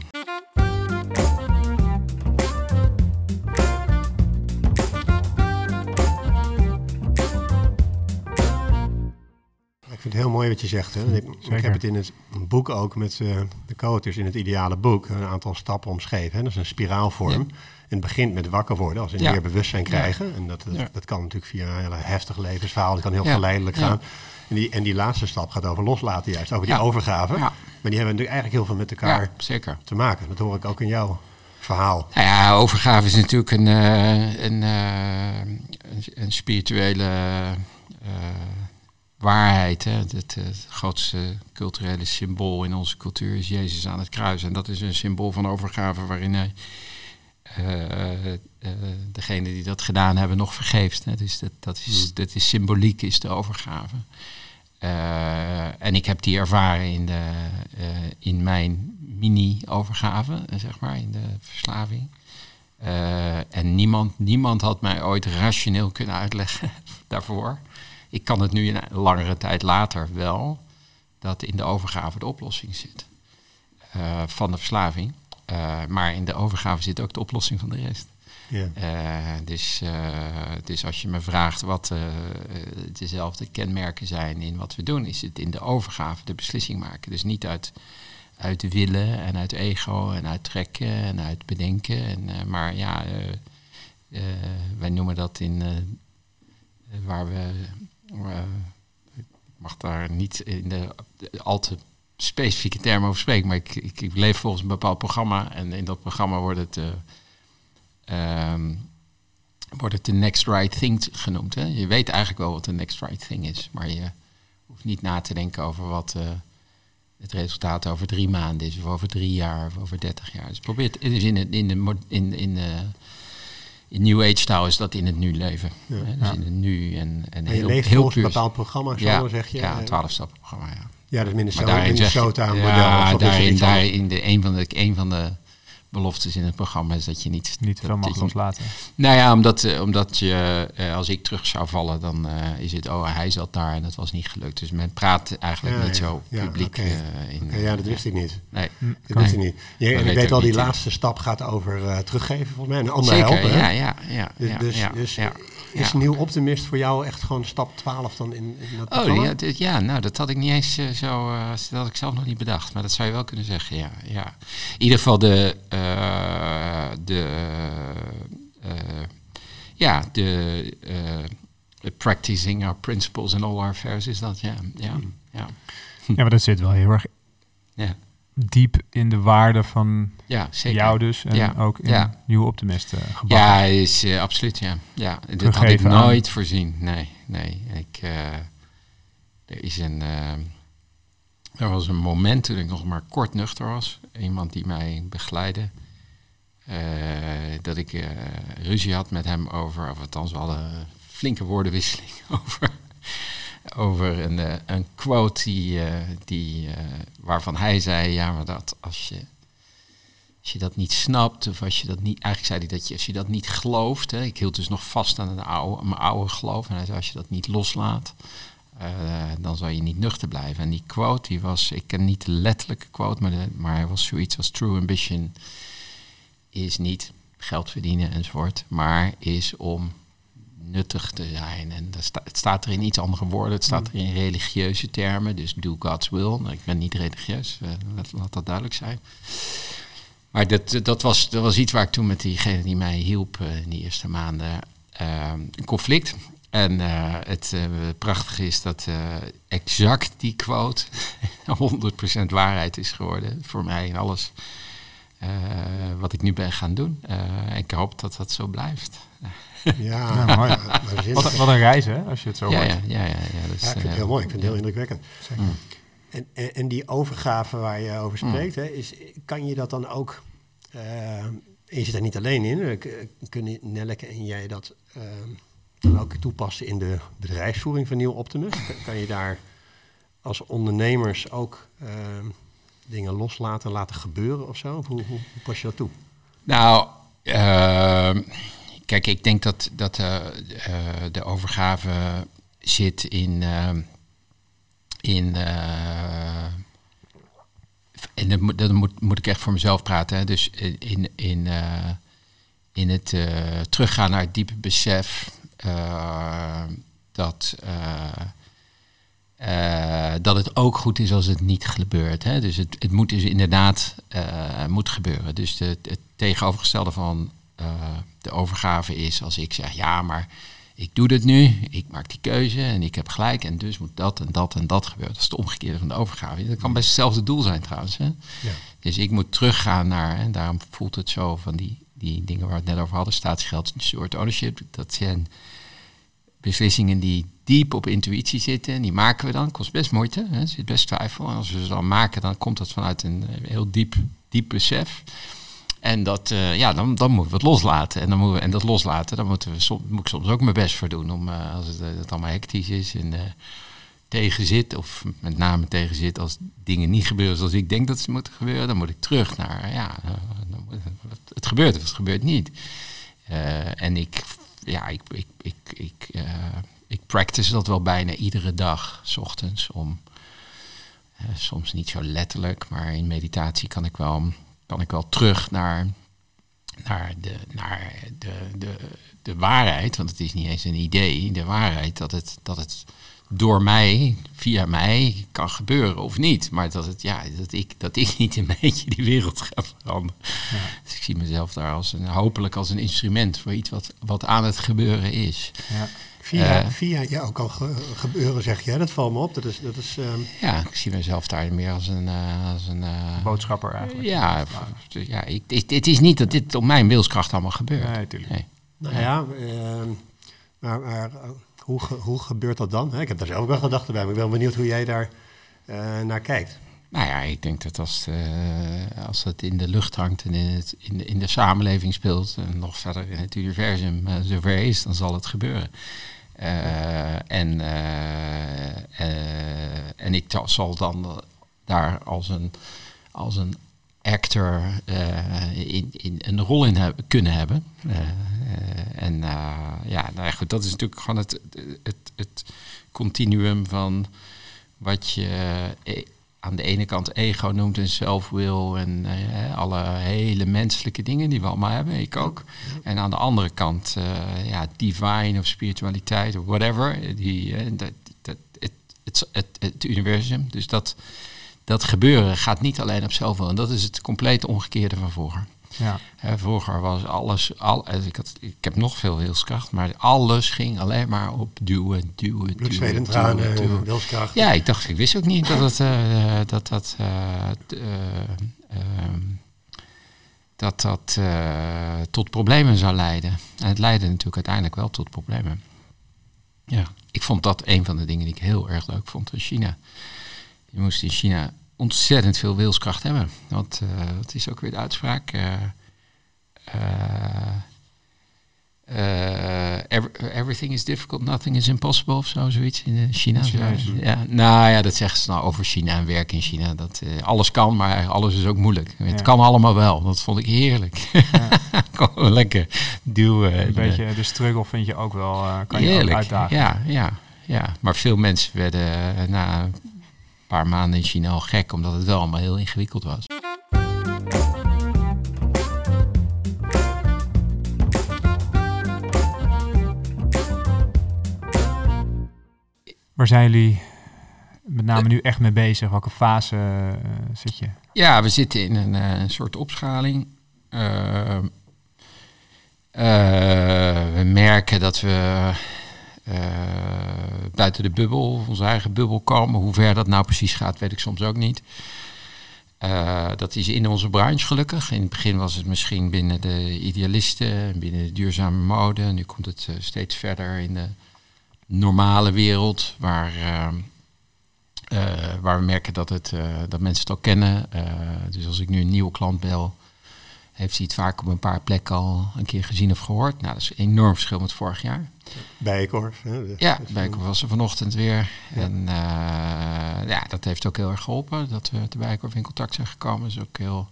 Ik vind het heel mooi wat je zegt. Hè? Ik, ik heb het in het boek ook met eh, de coaches in het ideale boek een aantal stappen omschreven. Hè? Dat is een spiraalvorm. Ja. En het begint met wakker worden, als in Ja. meer bewustzijn Ja. krijgen. En dat, dat, kan natuurlijk via een hele heftig levensverhaal. Dat kan heel geleidelijk gaan. En die, en die laatste stap gaat over loslaten juist, over die overgave. Maar die hebben natuurlijk eigenlijk heel veel met elkaar zeker. te maken. Dat hoor ik ook in jouw verhaal. Nou ja, overgave is natuurlijk een, eh, een, eh, een, een spirituele waarheid. Hè. Het, het, het grootste culturele symbool in onze cultuur is Jezus aan het kruis. En dat is een symbool van overgave waarin hij eh, eh, degene die dat gedaan hebben nog vergeeft. Hè. Dus dat, dat, is, dat is symboliek, is de overgave. Eh, en ik heb die ervaren in, de, eh, in mijn mini-overgave, eh, zeg maar, in de verslaving. Eh, en niemand, niemand had mij ooit rationeel kunnen uitleggen daarvoor. Ik kan het nu een langere tijd later wel, dat in de overgave de oplossing zit eh, van de verslaving. Eh, maar in de overgave zit ook de oplossing van de rest. Ja. Eh, dus, dus als je me vraagt wat dezelfde kenmerken zijn in wat we doen, is het in de overgave de beslissing maken. Dus niet uit, uit willen en uit ego en uit trekken en uit bedenken. En, maar ja, wij noemen dat in waar we. Eh, ik mag daar niet in de, al te specifieke termen over spreken, maar ik, ik, ik leef volgens een bepaald programma en in dat programma wordt het. eh, ehm, wordt het de next right thing genoemd. Hè? Je weet eigenlijk wel wat de next right thing is, maar je hoeft niet na te denken over wat eh, het resultaat over drie maanden is, of over drie jaar, of over dertig jaar. Dus probeer het in, het, in, de, in, in, in New Age is dat in het nu leven. Ja. Hè? Dus Ja. in het nu en, en En je heel, leeft heel volgens een bepaald programma, zo ja, zeg je. ja, een twaalf stappen programma, ja. Ja, dat is Maar Minnesota, daarin zeg Minnesota model. ja, daarin, daarin de, een, van de, een van de beloftes in het programma is dat je niet... Niet veel mag je- loslaten. Nou ja, omdat, eh, omdat je, eh, als ik terug zou vallen, dan eh, is het, oh, hij zat daar en dat was niet gelukt. Dus men praat eigenlijk Ja, niet ja. zo Ja, publiek eh, in. Ja, dat wist ik niet. Nee. Dat Nee. wist ik niet. En ik weet wel, die laatste stap gaat over eh, teruggeven, volgens mij. En ander Zeker, helpen. hè? ja, ja, ja. Dus, ja, dus, ja, dus ja. Is. Nieuw Optimist voor jou echt gewoon stap 12 dan in, in dat Oh, ja, dit- ja, nou, dat had ik niet eens eh, zo, eh, dat had ik zelf nog niet bedacht, maar dat zou je wel kunnen zeggen, ja. ja. In ieder geval de, eh, de, eh, ja, de eh, practicing our principles in all our affairs is dat, ja, ja, ja. Ja, maar dat zit wel heel erg Ja, diep in de waarde van ja zeker. jou dus. En Ja, ook in ja. Nieuwe Optimist uh, gebakken. Ja, is eh, absoluut, ja. ja dat had ik aan- nooit voorzien. Nee, nee. Ik, eh, er is een... eh, er was een moment toen ik nog maar kort nuchter was. Iemand die mij begeleidde. dat ik ruzie had met hem over... Of althans, we hadden flinke woordenwisseling over... Over een, eh, een quote die, eh, eh, waarvan hij zei: Ja, maar dat als je als je dat niet snapt, of als je dat niet, eigenlijk zei hij dat je, als je dat niet gelooft, hè, ik hield dus nog vast aan het oude, mijn oude geloof, en hij zei, als je dat niet loslaat, dan zal je niet nuchter blijven. En die quote, die was, ik ken niet de letterlijke quote, maar, maar hij was zoiets als true ambition is niet geld verdienen enzovoort, maar is om nuttig te zijn. En dat sta, het staat er in iets andere woorden. Het staat er in religieuze termen. Dus do God's will. Nou, ik ben niet religieus. eh, laat, laat dat duidelijk zijn. Maar dat, dat, was, dat was iets waar ik toen met diegene die mij hielp eh, in die eerste maanden... eh, een conflict En het uh, prachtige is dat uh, exact die quote 100% waarheid is geworden voor mij en alles wat ik nu ben gaan doen. ik hoop dat dat zo blijft. Ja, nou, mooi. wat, wat, een reis hè, als je het zo ja, hoort. Ja, ja, ja, ja, dus, ja, ik vind het heel mooi, ik vind het heel indrukwekkend. Mm. En, en, en, die overgave waar je over spreekt, mm. hè, is, kan je dat dan ook... en je zit er niet alleen in, kunnen Nelleke en jij dat dan ook toepassen in de bedrijfsvoering van Nieuw Optimus? Kan je daar als ondernemers ook ehm, dingen loslaten, laten gebeuren of zo? Hoe, hoe, hoe pas je dat toe? Nou, ehm, kijk, ik denk dat, dat uh, de overgave zit in. Ehm, in uh, en dat, moet, dat moet, moet ik echt voor mezelf praten. Hè. Dus in, in, in het teruggaan naar het diepe besef dat, dat het ook goed is als het niet gebeurt. Hè? Dus het, het moet dus inderdaad moet gebeuren. Dus de, het tegenovergestelde van de overgave is als ik zeg ja, maar ik doe dit nu, ik maak die keuze en ik heb gelijk en dus moet dat en dat en dat gebeuren. Dat is het omgekeerde van de overgave. Dat kan best hetzelfde doel zijn trouwens. Hè? Ja. Dus ik moet teruggaan naar, en daarom voelt het zo van die, die dingen waar we het net over hadden, staatsgeld, soort ownership, dat zijn beslissingen die diep op intuïtie zitten. En die maken we dan. Kost best moeite. Hè. Zit best twijfel. En als we ze dan maken, dan komt dat vanuit een heel diep, diep besef. En dat, uh, ja, dan, dan moeten we het loslaten. En, dan moeten we, en dat loslaten, daar moeten we soms, moet ik soms ook mijn best voor doen. Om, uh, als het, het allemaal hectisch is en tegenzit, of met name tegenzit als dingen niet gebeuren zoals ik denk dat ze moeten gebeuren, dan moet ik terug naar, ja, het gebeurt of het gebeurt niet. en ik ja, ik, ik, ik, ik, ik practice dat wel bijna iedere dag, s ochtends, om soms niet zo letterlijk, maar in meditatie kan ik wel, kan ik wel terug naar, naar, de, naar de, de, de waarheid, want het is niet eens een idee, de waarheid dat het, dat het door mij, via mij, kan gebeuren of niet. Maar dat, het, ja, dat, ik, dat ik niet een beetje die wereld ga veranderen. Ja. Dus ik zie mezelf daar als een, hopelijk als een instrument voor iets wat, wat aan het gebeuren is. Ja. Via, uh, via ja, ook al gebeuren, zeg je. Dat valt me op. Dat is, dat is, um... Ja, ik zie mezelf daar meer als een... Uh, als een uh, Boodschapper eigenlijk. Ja, ja ik, het, het, is niet dat dit op mijn wilskracht allemaal gebeurt. Nee, natuurlijk. Nee. Nou ja, ehm, maar, maar hoe, hoe gebeurt dat dan? Ik heb daar zelf ook wel gedachten bij, maar ik ben benieuwd hoe jij daar uh, naar kijkt. Nou ja, ik denk dat als, uh, als het in de lucht hangt en in, het, in, de, in de samenleving speelt en nog verder in het universum uh, zover is, dan zal het gebeuren. Uh, en, en ik zal dan daar als een, als een actor in, in, een rol in hebben, kunnen hebben. Eh, en eh, ja, nou ja, goed, dat is natuurlijk gewoon het, het, het continuum van wat je eh, aan de ene kant ego noemt en zelfwil en uh, alle hele menselijke dingen die we allemaal hebben, ik ook. En aan de andere kant, uh, ja, divine of spiritualiteit of whatever, die, uh, dat, het, het, het, het, universum. Dus dat, dat gebeuren gaat niet alleen op zelfwil. En dat is het compleet omgekeerde van vroeger. Ja. vroeger was alles, al, eh, ik, had, ik heb nog veel wilskracht, maar alles ging alleen maar op duwen, duwen, duwen, tranen, duwen. wilskracht. Ja, ik dacht, ik wist ook niet dat het, uh, dat, dat, uh, ehm, dat, dat tot problemen zou leiden. En het leidde natuurlijk uiteindelijk wel tot problemen. Ja, ik vond dat een van de dingen die ik heel erg leuk vond in China. Je moest in China ontzettend veel wilskracht hebben. Want uh, het is ook weer de uitspraak. Uh, every, everything is difficult, nothing is impossible of zo, zoiets in China. Ja, nou ja, dat zeggen ze nou over China en werk in China. Dat alles kan, maar alles is ook moeilijk. Ja. Het kan allemaal wel. Dat vond ik heerlijk. Ja. lekker duwen. Een beetje de struggle vind je ook wel, kan je ook uitdagen. Ja, ja, ja. Maar veel mensen werden na paar maanden in China al gek, omdat het wel allemaal heel ingewikkeld was. Waar zijn jullie met name nu echt mee bezig? Welke fase uh, zit je? Ja, we zitten in een, uh, soort opschaling. Uh, we merken dat we buiten de bubbel, onze eigen bubbel komen. Hoe ver dat nou precies gaat, weet ik soms ook niet. dat is in onze branche gelukkig. In het begin was het misschien binnen de idealisten, binnen de duurzame mode. Nu komt het steeds verder in de normale wereld, waar, waar we merken dat, het, dat mensen het al kennen. dus als ik nu een nieuwe klant bel, heeft hij het vaak op een paar plekken al een keer gezien of gehoord. Nou, dat is een enorm verschil met vorig jaar. Bijkorf. Hè? Ja, Bijkorf was er vanochtend weer. En uh, ja, dat heeft ook heel erg geholpen dat we de Bijkorf in contact zijn gekomen. is ook heel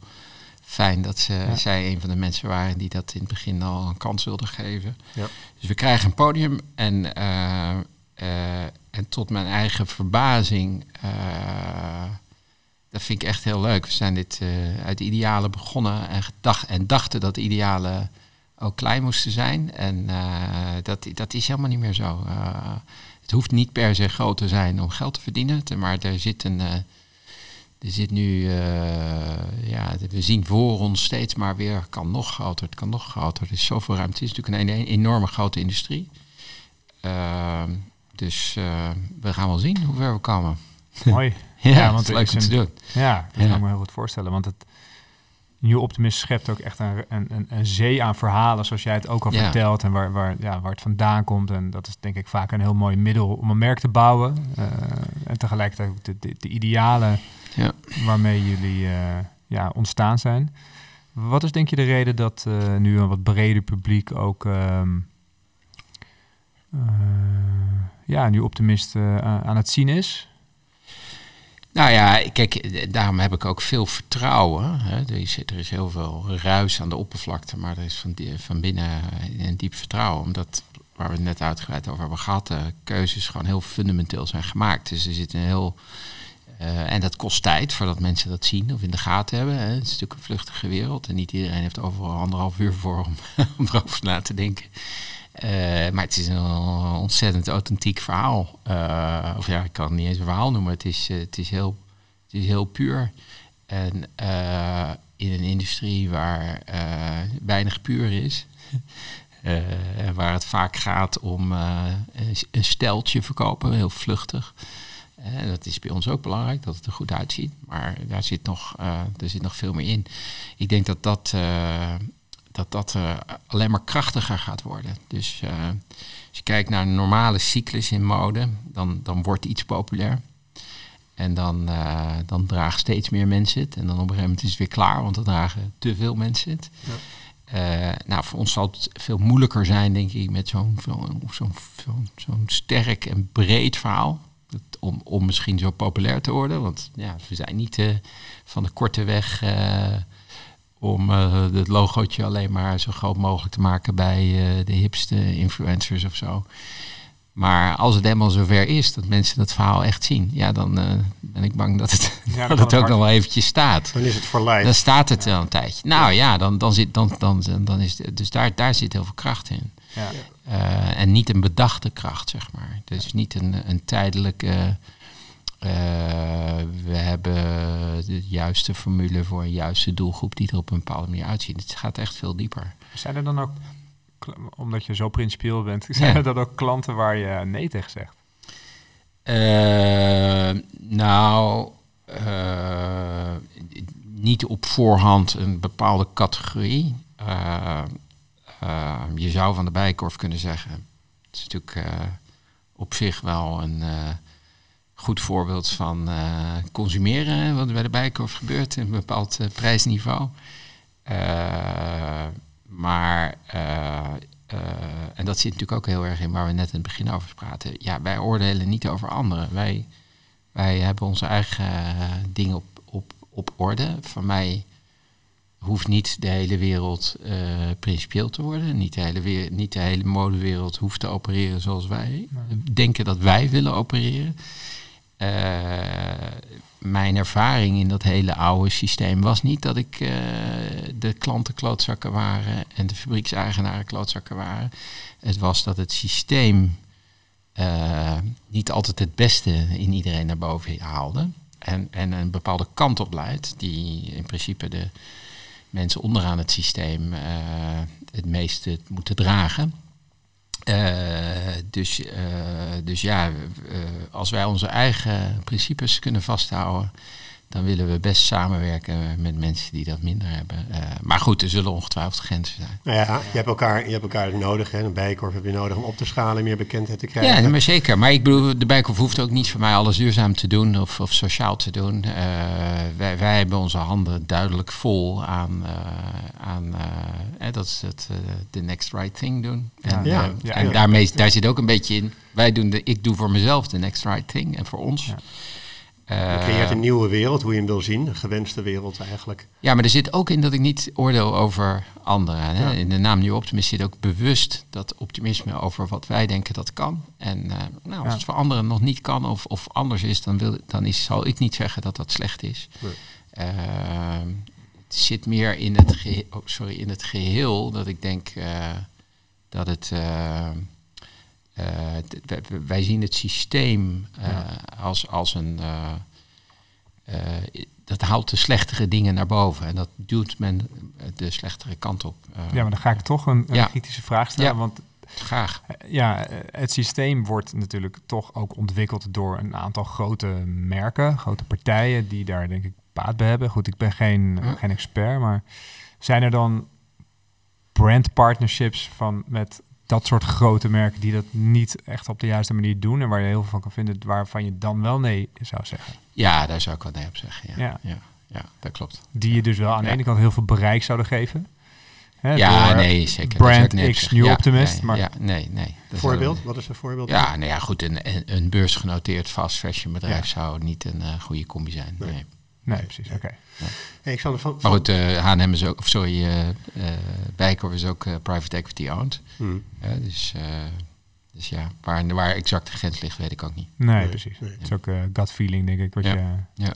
fijn dat ze, zij een van de mensen waren die dat in het begin al een kans wilden geven. Ja. Dus we krijgen een podium en, uh, uh, en tot mijn eigen verbazing dat vind ik echt heel leuk. We zijn dit uit idealen begonnen en, gedacht, en dachten dat idealen ook klein moesten zijn. En uh, dat, dat is helemaal niet meer zo. Uh, het hoeft niet per se groot te zijn om geld te verdienen. maar er zit een. er zit nu. ja, we zien voor ons steeds maar weer. Het kan nog groter, het kan nog groter. Er is zoveel ruimte. Het is natuurlijk een, een enorme grote industrie. Ehm, dus we gaan wel zien hoe ver we komen. Mooi. Ja, want het is leuk om te doen. Ja, dat kan ik me heel goed voorstellen. Want het Nieuw Optimist schept ook echt een, een, een, zee aan verhalen, zoals jij het ook al vertelt. En waar, waar, ja, waar het vandaan komt. En dat is denk ik vaak een heel mooi middel om een merk te bouwen. Uh, en tegelijkertijd ook de, de, de idealen ja. waarmee jullie uh, ja, ontstaan zijn. Wat is denk je de reden dat uh, nu een wat breder publiek ook... Um, ja, nu Optimist aan het zien is? Nou ja, kijk, daarom heb ik ook veel vertrouwen. Hè. Er, is, er is heel veel ruis aan de oppervlakte, maar er is van, van binnen een diep vertrouwen. Omdat, waar we het net uitgebreid over hebben gehad, de keuzes gewoon heel fundamenteel zijn gemaakt. Dus er zit een heel... Uh, en dat kost tijd voordat mensen dat zien of in de gaten hebben. Hè. Het is natuurlijk een vluchtige wereld en niet iedereen heeft overal anderhalf uur voor om, om erover na te denken. Uh, maar het is een ontzettend authentiek verhaal. Uh, of ja, ik kan het niet eens een verhaal noemen. Het is, uh, het is, heel, het is heel puur. En in een industrie waar weinig puur is. waar het vaak gaat om een steltje verkopen, heel vluchtig. En dat is bij ons ook belangrijk, dat het er goed uitziet. Maar daar zit nog, er zit nog veel meer in. Ik denk dat dat dat dat uh, alleen maar krachtiger gaat worden. Dus uh, als je kijkt naar een normale cyclus in mode, dan, dan wordt iets populair. En dan, uh, dan dragen steeds meer mensen het. En dan op een gegeven moment is het weer klaar, want dan dragen te veel mensen het. Ja. nou, voor ons zal het veel moeilijker zijn, denk ik, met zo'n zo'n zo'n sterk en breed verhaal. Om, om misschien zo populair te worden. Want ja, we zijn niet van de korte weg om uh, het logootje alleen maar zo groot mogelijk te maken bij uh, de hipste influencers of zo. Maar als het helemaal zover is dat mensen dat verhaal echt zien, ja, dan uh, ben ik bang dat het, ja, dat het ook nog wel eventjes staat. Dan is het voor live. Dan staat het wel een tijdje. Nou ja, dan, dan zit, dan, dan, dan is het, dus daar, daar zit heel veel kracht in. Ja. en niet een bedachte kracht, zeg maar. Dus niet een, een tijdelijke uh, we hebben de juiste formule voor een juiste doelgroep die er op een bepaalde manier uitziet. Het gaat echt veel dieper. Zijn er dan ook, omdat je zo principieel bent, zijn er dan ook klanten waar je nee tegen zegt? Uh, nou, uh, niet op voorhand een bepaalde categorie. je zou van de bijkorf kunnen zeggen. Het is natuurlijk op zich wel een goed voorbeeld van uh, consumeren, wat bij de Bijkorf gebeurt, in een bepaald uh, prijsniveau. Uh, maar, en dat zit natuurlijk ook heel erg in waar we net in het begin over praten. Ja, wij oordelen niet over anderen. Wij, wij hebben onze eigen dingen op, op, op orde. Van mij hoeft niet de hele wereld principieel te worden. Niet de, hele niet de hele modewereld hoeft te opereren zoals wij denken dat wij willen opereren. Uh, mijn ervaring in dat hele oude systeem was niet dat ik uh, de klanten klootzakken waren en de fabriekseigenaren klootzakken waren. Het was dat het systeem uh, niet altijd het beste in iedereen naar boven haalde. En, en een bepaalde kant op leidt, die in principe de mensen onderaan het systeem het meeste moeten dragen. Eh, dus, eh, dus ja, eh, als wij onze eigen principes kunnen vasthouden, dan willen we best samenwerken met mensen die dat minder hebben. Uh, maar goed, er zullen ongetwijfeld grenzen zijn. Nou ja, je hebt elkaar, je hebt elkaar nodig. Hè? Een bijkorf heb je nodig om op te schalen, meer bekendheid te krijgen. Ja, maar zeker. Maar ik bedoel, de bijkorf hoeft ook niet voor mij alles duurzaam te doen of, of sociaal te doen. Uh, wij, wij hebben onze handen duidelijk vol aan, uh, aan eh, dat is het the next right thing doen. En, ja, ja, en daarmee, daar zit ook een beetje in. Wij doen de, ik doe voor mezelf de next right thing en voor ons. Je creëert een nieuwe wereld, hoe je hem wil zien. Een gewenste wereld eigenlijk. Ja, maar er zit ook in dat ik niet oordeel over anderen. Hè? Ja. In de naam Nieuw Optimist zit ook bewust dat optimisme over wat wij denken dat kan. En uh, nou, als ja. het voor anderen nog niet kan of, of anders is, dan, wil, dan is, zal ik niet zeggen dat dat slecht is. Nee. Uh, het zit meer in het, geheel, oh, sorry, in het geheel dat ik denk uh, dat het... Uh, wij zien het systeem ja. als, als een. Uh, dat haalt de slechtere dingen naar boven en dat duwt men de slechtere kant op. ja, maar dan ga ik toch een, een ja. kritische vraag stellen. Ja. Want Graag. Ja, het systeem wordt natuurlijk toch ook ontwikkeld door een aantal grote merken, grote partijen die daar denk ik baat bij hebben. Goed, ik ben geen, ja. geen expert, maar zijn er dan brand partnerships van met dat soort grote merken die dat niet echt op de juiste manier doen en waar je heel veel van kan vinden, waarvan je dan wel nee zou zeggen. Ja, daar zou ik wel nee op zeggen. Ja, ja. ja, ja dat klopt. Die je dus wel aan de ene kant heel veel bereik zouden geven. Hè, ja, nee, zeker. Brand X, New Optimist. Nee, maar ja, nee, nee. Voorbeeld? Wat is een voorbeeld? Ja, nou ja, goed. Een, een, een beursgenoteerd fast fashion bedrijf zou niet een uh, goede combi zijn. Nee, nee. precies. Oké. Okay. Hey, ik zal van, maar goed, uh, H&M is ook, of sorry, uh, uh, Bijkorf is ook private equity owned. Hmm. dus, dus ja, waar, waar exact de grens ligt, weet ik ook niet. Nee, nee precies. Nee. Het is ook gut feeling, denk ik. Wat ja. Je, ja.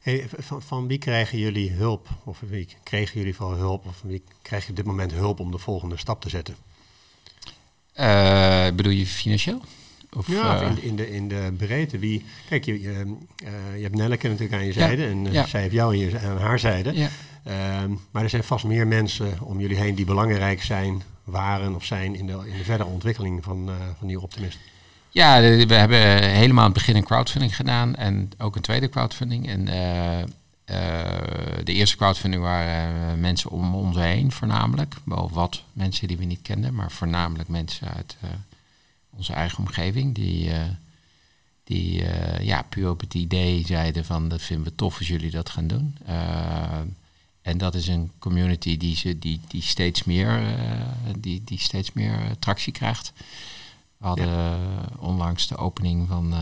Hey, van, van, wie krijgen jullie hulp? Of wie kregen jullie vooral hulp? Of van wie krijg je op dit moment hulp om de volgende stap te zetten? bedoel je financieel? Of, ja, uh, in, in, de, in de breedte. Wie, kijk, je, je, uh, je hebt Nelleke natuurlijk aan je zijde en uh, ja. zij heeft jou aan, je, aan haar zijde. Ja. maar er zijn vast meer mensen om jullie heen die belangrijk zijn, waren of zijn in de, in de verdere ontwikkeling van, van Nieuw Optimist. Ja, we hebben helemaal aan het begin een crowdfunding gedaan en ook een tweede crowdfunding. En de eerste crowdfunding waren mensen om ons heen voornamelijk. Wel wat mensen die we niet kenden, maar voornamelijk mensen uit onze eigen omgeving, die, uh, die uh, ja, puur op het idee zeiden van dat vinden we tof als jullie dat gaan doen. Uh, en dat is een community die, ze, die, die steeds meer, die, die steeds meer tractie krijgt. We hadden ja. onlangs de opening van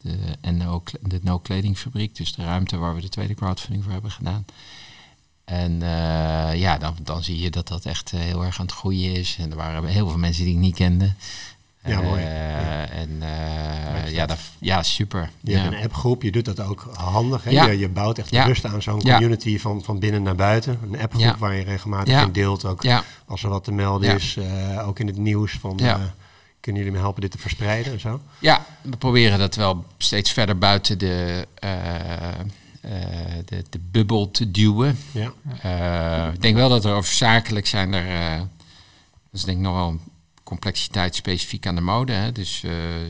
de, NO, de No Kledingfabriek, dus de ruimte waar we de tweede crowdfunding voor hebben gedaan. En uh, ja, dan, dan zie je dat dat echt heel erg aan het groeien is. En er waren heel veel mensen die ik niet kende. Ja, mooi. Uh, ja. En uh, ja, dat, ja, super. Je hebt een appgroep, je doet dat ook handig. Hè? Je, je bouwt echt rust aan zo'n community van, van binnen naar buiten. Een appgroep waar je regelmatig in deelt. Ook als er wat te melden is, ook in het nieuws. Van, kunnen jullie me helpen dit te verspreiden en zo? Ja, we proberen dat wel steeds verder buiten de... de, de bubbel te duwen. Ja. ik denk wel dat er over zakelijk zijn er... dat is denk ik nog wel complexiteit specifiek aan de mode. Hè. Dus uh, uh,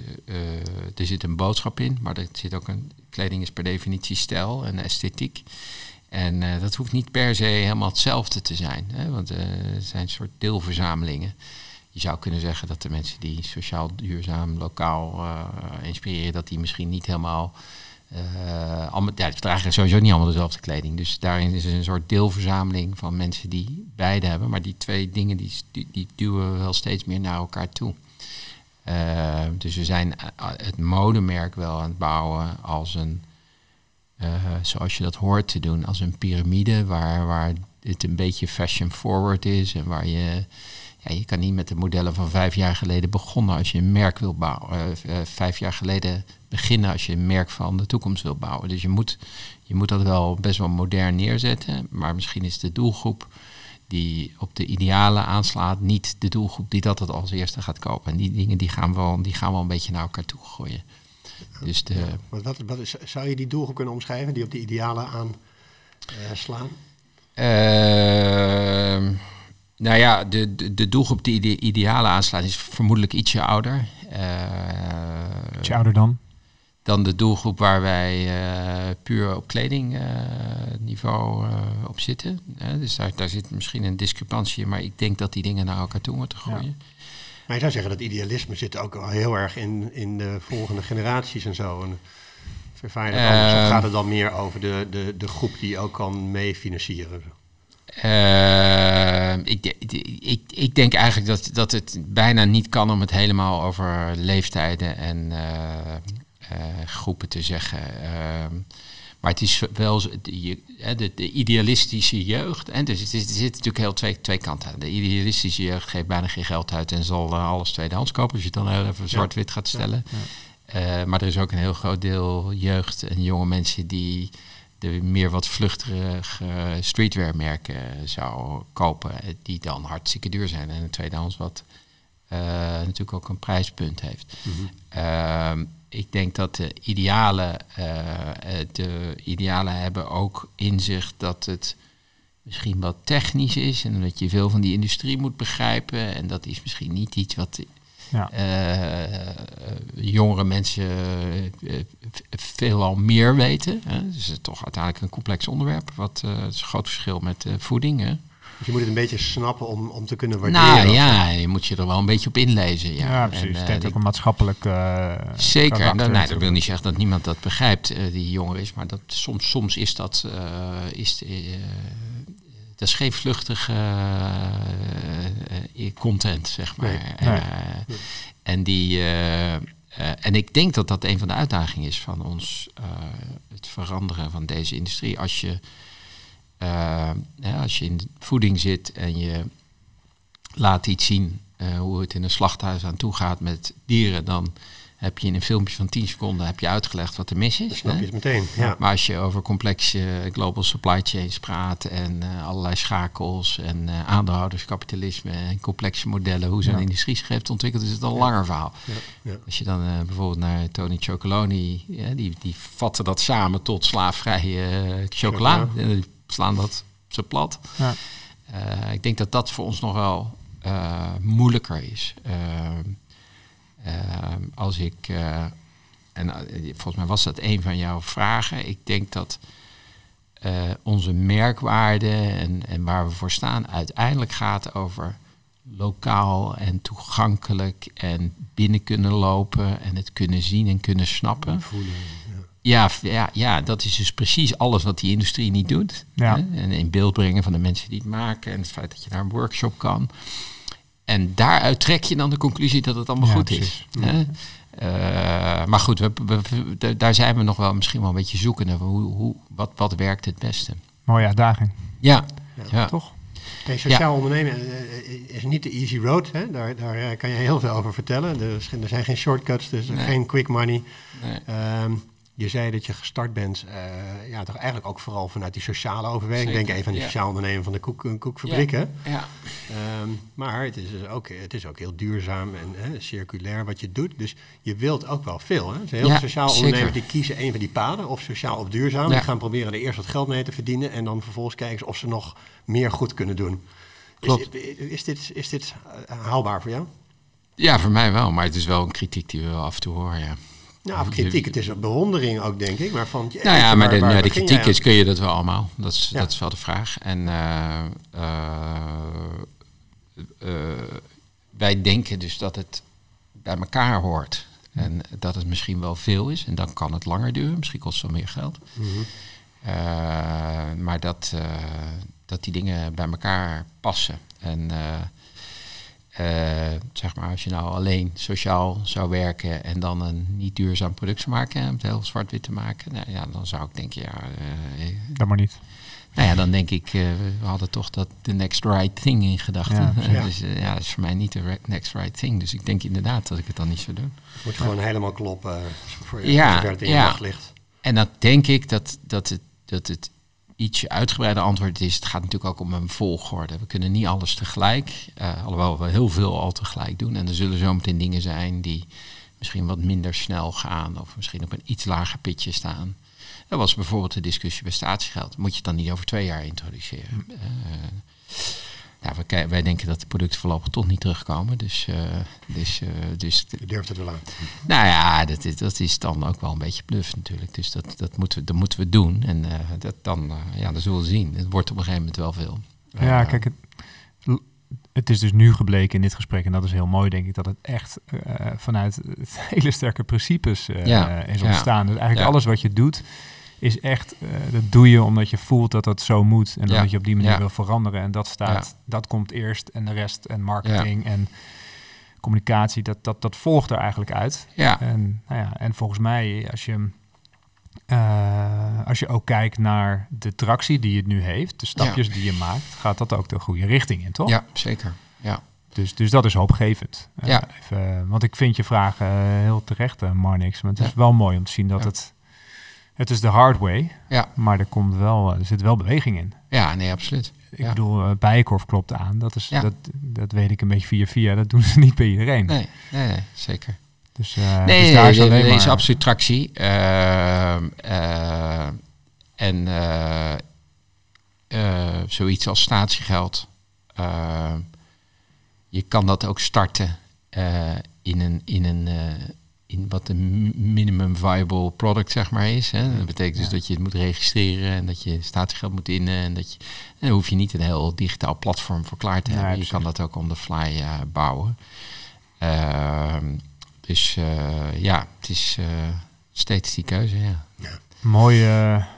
er zit een boodschap in, maar er zit ook een. Kleding is per definitie stijl en esthetiek. En uh, dat hoeft niet per se helemaal hetzelfde te zijn, hè, want er zijn een soort deelverzamelingen. Je zou kunnen zeggen dat de mensen die sociaal duurzaam lokaal inspireren, dat die misschien niet helemaal uh, allemaal, ja, ze dragen sowieso niet allemaal dezelfde kleding. Dus daarin is een soort deelverzameling van mensen die beide hebben. Maar die twee dingen die, die, duwen we wel steeds meer naar elkaar toe. Uh, dus we zijn het modemerk wel aan het bouwen als een, zoals je dat hoort te doen, als een piramide waar, waar het een beetje fashion forward is en waar je ja, je kan niet met de modellen van vijf jaar geleden begonnen als je een merk wil bouwen. Uh, vijf jaar geleden beginnen als je een merk van de toekomst wil bouwen. Dus je moet, je moet dat wel best wel modern neerzetten. Maar misschien is de doelgroep die op de ideale aanslaat niet de doelgroep die dat het als eerste gaat kopen. En die dingen die gaan wel, die gaan wel een beetje naar elkaar toe gooien. Dus de, ja, wat, wat, wat is, zou je die doelgroep kunnen omschrijven die op de ideale aan uh, slaan? Uh, Nou ja, de, de, de doelgroep die de ideale aanslaat is vermoedelijk ietsje ouder. Uh, ietsje ouder dan? Dan de doelgroep waar wij uh, puur op kledingniveau uh, op zitten. dus daar, daar zit misschien een discrepantie in, maar ik denk dat die dingen naar elkaar toe moeten groeien. Ja. Maar je zou zeggen dat idealisme zit ook wel heel erg in, in de volgende generaties en zo. En anders? Of gaat het dan meer over de, de, de groep die ook kan meefinancieren? Uh, ik, ik, ik denk eigenlijk dat, dat het bijna niet kan om het helemaal over leeftijden en uh, uh, groepen te zeggen. Ehm, maar het is wel de, de, de idealistische jeugd. En zit, er zit natuurlijk heel twee, twee kanten aan. De idealistische jeugd geeft bijna geen geld uit en zal alles tweedehands kopen. Als je het dan heel even zwart-wit gaat stellen. Ja, ja. maar er is ook een heel groot deel jeugd en jonge mensen die de meer wat vluchtige streetwear merken zou kopen, die dan hartstikke duur zijn en een tweedehands wat uh, natuurlijk ook een prijspunt heeft. Mm -hmm. ik denk dat de idealen, uh, de idealen hebben ook inzicht dat het misschien wat technisch is en dat je veel van die industrie moet begrijpen en dat is misschien niet iets wat ja. Uh, jongere mensen uh, veelal meer weten. Hè. Dus het is toch uiteindelijk een complex onderwerp. Wat het is een groot verschil met voeding. Hè. Dus je moet het een beetje snappen om, om te kunnen waarderen. Nou ja, je moet je er wel een beetje op inlezen. Ja, ja precies. En, uh, ook een maatschappelijk. Uh, zeker. Nou, nee, dat wil niet zeggen dat niemand dat begrijpt, uh, die jonger is. Maar dat, soms, soms is dat. is, dat is geen vluchtige uh, content, zeg maar. Nee, nee. Uh, en, die, uh, en ik denk dat dat een van de uitdagingen is van ons, het veranderen van deze industrie. Als je, ja, als je in voeding zit en je laat iets zien hoe het in een slachthuis aan toe gaat met dieren, dan heb je in een filmpje van 10 seconden heb je uitgelegd wat er mis is. snap je het meteen. Ja. Maar als je over complexe global supply chains praat en uh, allerlei schakels en uh, aandeelhouderskapitalisme en complexe modellen, hoe zo'n ja. industrie zich heeft ontwikkeld, is het een langer verhaal. Ja. Als je dan uh, bijvoorbeeld naar Tony Chocoloni, die, die vatten dat samen tot slaafvrije chocola. En die slaan dat ze plat. ik denk dat dat voor ons nog wel moeilijker is. Ehm, als ik, eh, en eh, volgens mij was dat een van jouw vragen, ik denk dat uh, onze merkwaarde en, en waar we voor staan uiteindelijk gaat over lokaal en toegankelijk en binnen kunnen lopen en het kunnen zien en kunnen snappen. Voelen, ja. Ja, ja, ja, dat is dus precies alles wat die industrie niet doet. Ja. En in beeld brengen van de mensen die het maken en het feit dat je naar een workshop kan. En daaruit trek je dan de conclusie dat het allemaal goed is. Hè? Uh, maar goed, we, we, daar zijn we nog wel misschien wel een beetje zoeken naar hoe, hoe, wat, wat werkt het beste. Mooie uitdaging. Ja, ja. ja. toch? Hey, sociaal ondernemen eh, eh, is niet de easy road. Hè? Daar, daar kan je heel veel over vertellen. Er, er zijn geen shortcuts, dus nee. geen quick money. Nee. Um, je zei dat je gestart bent, uh, ja, toch eigenlijk ook vooral vanuit die sociale overweging. Denk even aan die ja. sociaal ondernemen van de koek, koekfabriek. Ja. ja. Um, maar het is, dus ook, het is ook heel duurzaam en hè, circulair wat je doet. Dus je wilt ook wel veel. Hè? Heel sociaal ondernemers die kiezen een van die paden, of sociaal of duurzaam. Die gaan proberen er eerst wat geld mee te verdienen en dan vervolgens kijken of ze nog meer goed kunnen doen. Klopt. Is, is, dit, is dit haalbaar voor jou? Ja, voor mij wel. Maar het is wel een kritiek die we wel af en toe horen, ja. Nou, kritiek, het is een bewondering ook, denk ik. Maar van, nou ja, maar de, nou, de kritiek is, kun je dat wel allemaal? Dat is, ja. dat is wel de vraag. En uh, uh, uh, wij denken dus dat het bij elkaar hoort. En dat het misschien wel veel is. En dan kan het langer duren. Misschien kost het wel meer geld. Mm -hmm. maar dat, dat die dingen bij elkaar passen. En uh, zeg maar, als je nou alleen sociaal zou werken en dan een niet duurzaam product zou maken, om het heel zwart-wit te maken, nou, ja, dan zou ik denken, ja. Uh, dat maar niet. Nou ja, dan denk ik, uh, we hadden toch dat the next right thing in gedachten. Ja, dus ja, dat is voor mij niet de next right thing. Dus ik denk inderdaad dat ik het dan niet zou doen. Het moet gewoon helemaal kloppen voor je ja, het in ja. ligt. En dan denk ik dat, dat, het, dat het ietsje uitgebreider antwoord is, het gaat natuurlijk ook om een volgorde. We kunnen niet alles tegelijk, uh, alhoewel we heel veel al tegelijk doen. En er zullen zometeen dingen zijn die misschien wat minder snel gaan of misschien op een iets lager pitje staan. Dat was bijvoorbeeld de discussie bij statiegeld. Moet je het dan niet over twee jaar introduceren? Uh, nou, we kijk, wij denken dat de producten voorlopig toch niet terugkomen. Dus, uh, dus, uh, dus Je durft het wel aan. nou ja, dat is, dat is dan ook wel een beetje bluff natuurlijk. Dus dat, dat, moeten, we, dat moeten we doen. En uh, dat dan, ja, dat zullen we zien. Het wordt op een gegeven moment wel veel. Ja, kijk, het, het is dus nu gebleken in dit gesprek, en dat is heel mooi, denk ik, dat het echt vanuit hele sterke principes ja, is ontstaan. Ja. Dus eigenlijk ja. alles wat je doet, is echt, uh, dat doe je omdat je voelt dat dat zo moet en ja. dat je op die manier ja. wil veranderen. En dat staat, ja. dat komt eerst en de rest en marketing en communicatie, dat, dat, dat volgt er eigenlijk uit. Ja. En, nou ja, en volgens mij, als je, uh, als je ook kijkt naar de tractie die het nu heeft, de stapjes die je maakt, gaat dat ook de goede richting in, toch? Ja, zeker. Ja. Dus, dus dat is hoopgevend. Ja. Uh, even, want ik vind je vraag heel terecht, Marnix. Maar het is wel mooi om te zien dat het het is de hard way, ja. maar er, komt wel, er zit wel beweging in. Ja, nee, absoluut. Ik ja. bedoel, uh, Bijenkorf klopt aan. Dat, is, ja. dat, dat weet ik een beetje via via. Dat doen ze niet bij iedereen. Nee, nee, nee zeker. Dus, uh, nee, dus daar is, nee, maar... is absoluut tractie. Uh, en zoiets als statiegeld. je kan dat ook starten in een... In een in wat een minimum viable product zeg maar is. Hè. Dat betekent dus dat je het moet registreren en dat je statiegeld moet innen en dat je dan hoef je niet een heel digitaal platform voor klaar te hebben. Je kan dat ook on the fly uh, bouwen. Uh, dus uh, ja, het is steeds die keuze. Ja. ja.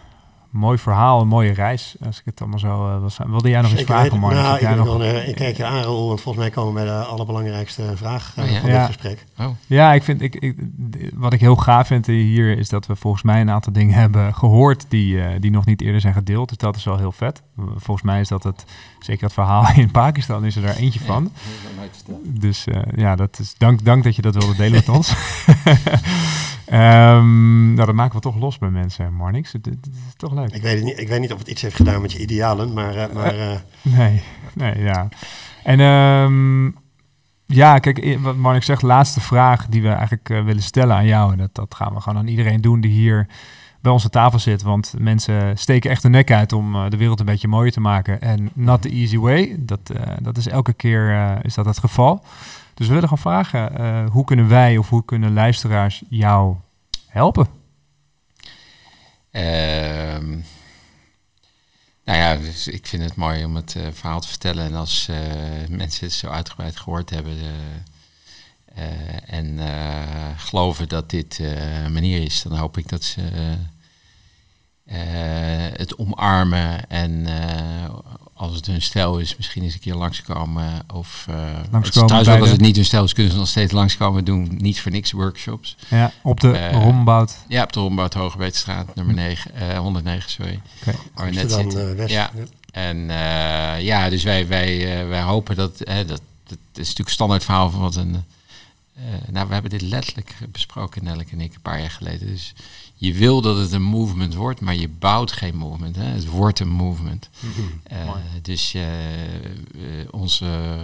Mooi, verhaal, een mooie reis. Als ik het allemaal zo uh, was. Wilde jij nog eens vragen, Mark? Nou, ik, nog... nog... ik kijk je aan, Raoul, want volgens mij komen we bij de allerbelangrijkste vraag uh, oh, ja? van ja. dit gesprek. Oh. Ja, ik vind, ik, ik, wat ik heel gaaf vind hier is dat we volgens mij een aantal dingen hebben gehoord die, uh, die nog niet eerder zijn gedeeld. Dus dat is wel heel vet. Volgens mij is dat het, zeker het verhaal in Pakistan is er daar eentje van. Ja, dus ja, dat is, dank, dank dat je dat wilde delen met ons. Um, nou, dat maken we toch los bij mensen, Marnix. Het, het, het, is toch leuk. Ik weet, het niet, ik weet niet of het iets heeft gedaan met je idealen, maar... Uh, maar uh... nee, nee, ja. En um, ja, kijk, wat Marnix zegt, laatste vraag die we eigenlijk uh, willen stellen aan jou. En dat, dat gaan we gewoon aan iedereen doen die hier bij onze tafel zit. Want mensen steken echt de nek uit om de wereld een beetje mooier te maken. En not the easy way. Dat, dat is elke keer is dat het geval. Dus we willen gewoon vragen, uh, hoe kunnen wij of hoe kunnen luisteraars jou helpen? Uh, nou ja, dus ik vind het mooi om het uh, verhaal te vertellen. En als mensen het zo uitgebreid gehoord hebben en geloven dat dit een manier is, dan hoop ik dat ze het omarmen en als het hun stijl is, misschien eens een keer langskomen. Of uh, langskomen trouwens, ook als het niet hun stijl is, kunnen ze nog steeds langskomen. Doen niet voor niks workshops. Ja, op de uh, Rombout. Ja, op de Rombout Hogebeetstraat, nummer 9, uh, 109, sorry. Okay. Waar we net zitten. West, ja. ja. En ja, dus wij, wij, wij hopen dat, dat, dat is natuurlijk standaard verhaal van wat een... nou, we hebben dit letterlijk besproken, Nelke en ik, een paar jaar geleden. Dus je wil dat het een movement wordt, maar je bouwt geen movement. Hè? Het wordt een movement. Uh, dus uh, onze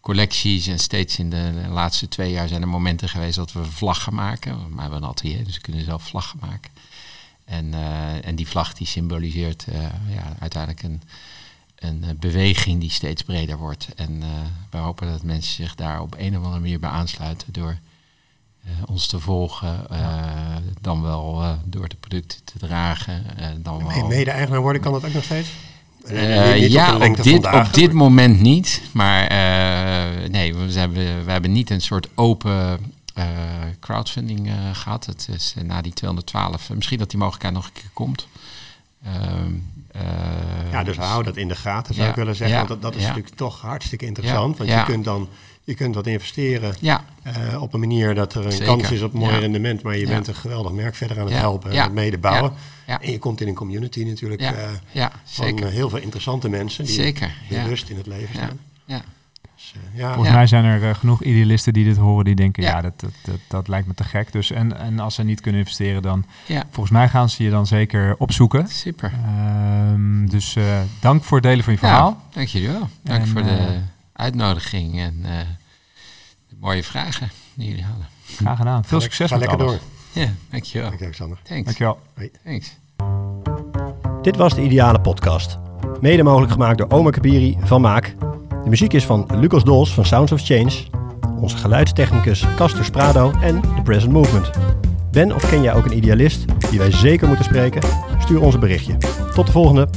collecties en steeds in de laatste twee jaar zijn er momenten geweest dat we vlaggen maken. Maar we hebben een atelier, dus we kunnen zelf vlaggen maken. En, uh, en die vlag die symboliseert ja, uiteindelijk een, een beweging die steeds breder wordt. En we hopen dat mensen zich daar op een of andere manier bij aansluiten door ons te volgen, ja. dan wel uh, door de producten te dragen. dan wel... Mede-eigenaar worden kan dat ook nog steeds? ja, op, op, dit, op dit moment niet. Maar nee, we hebben, we hebben niet een soort open crowdfunding gehad. Het is na die 212, misschien dat die mogelijkheid nog een keer komt. Ehm, ja, dus hou dat in de gaten, zou ja, ik willen zeggen. Ja, want dat, dat is ja. natuurlijk toch hartstikke interessant. Want je kunt dan je kunt dat investeren ja. uh, op een manier dat er een Zeker. kans is op mooi Ja. rendement, maar je Ja. bent een geweldig merk verder aan het Ja. helpen en Ja. het mede bouwen. Ja. En je komt in een community natuurlijk Ja. eh, ja, van zeker. eh, heel veel interessante mensen die Zeker, ja. bewust in het leven Ja. staan. Ja. Dus, eh, ja, Volgens Ja. mij zijn er eh, genoeg idealisten die dit horen, die denken, ja, Ja. dat, dat, dat, dat lijkt me te gek. Dus, en, en als ze niet kunnen investeren, dan ja, volgens mij gaan ze je dan zeker opzoeken. super. Ehm, dus eh, dank voor het delen van je verhaal. Ja, dank jullie wel. Dank En, voor de eh, uitnodiging en eh, de mooie vragen die jullie hadden. Graag gedaan. Veel succes ga met lekker alles. door. Ja, dankjewel. Dank je, Alexander. Thanks. Dankjewel. Thanks. Dit was de Ideale Podcast. Mede mogelijk gemaakt door Oma Kabiri van Maak. De muziek is van Lucas Dols van Sounds of Change, onze geluidstechnicus Castor Sprado en The Present Movement. Ben of ken jij ook een idealist die wij zeker moeten spreken? Stuur ons een berichtje. Tot de volgende!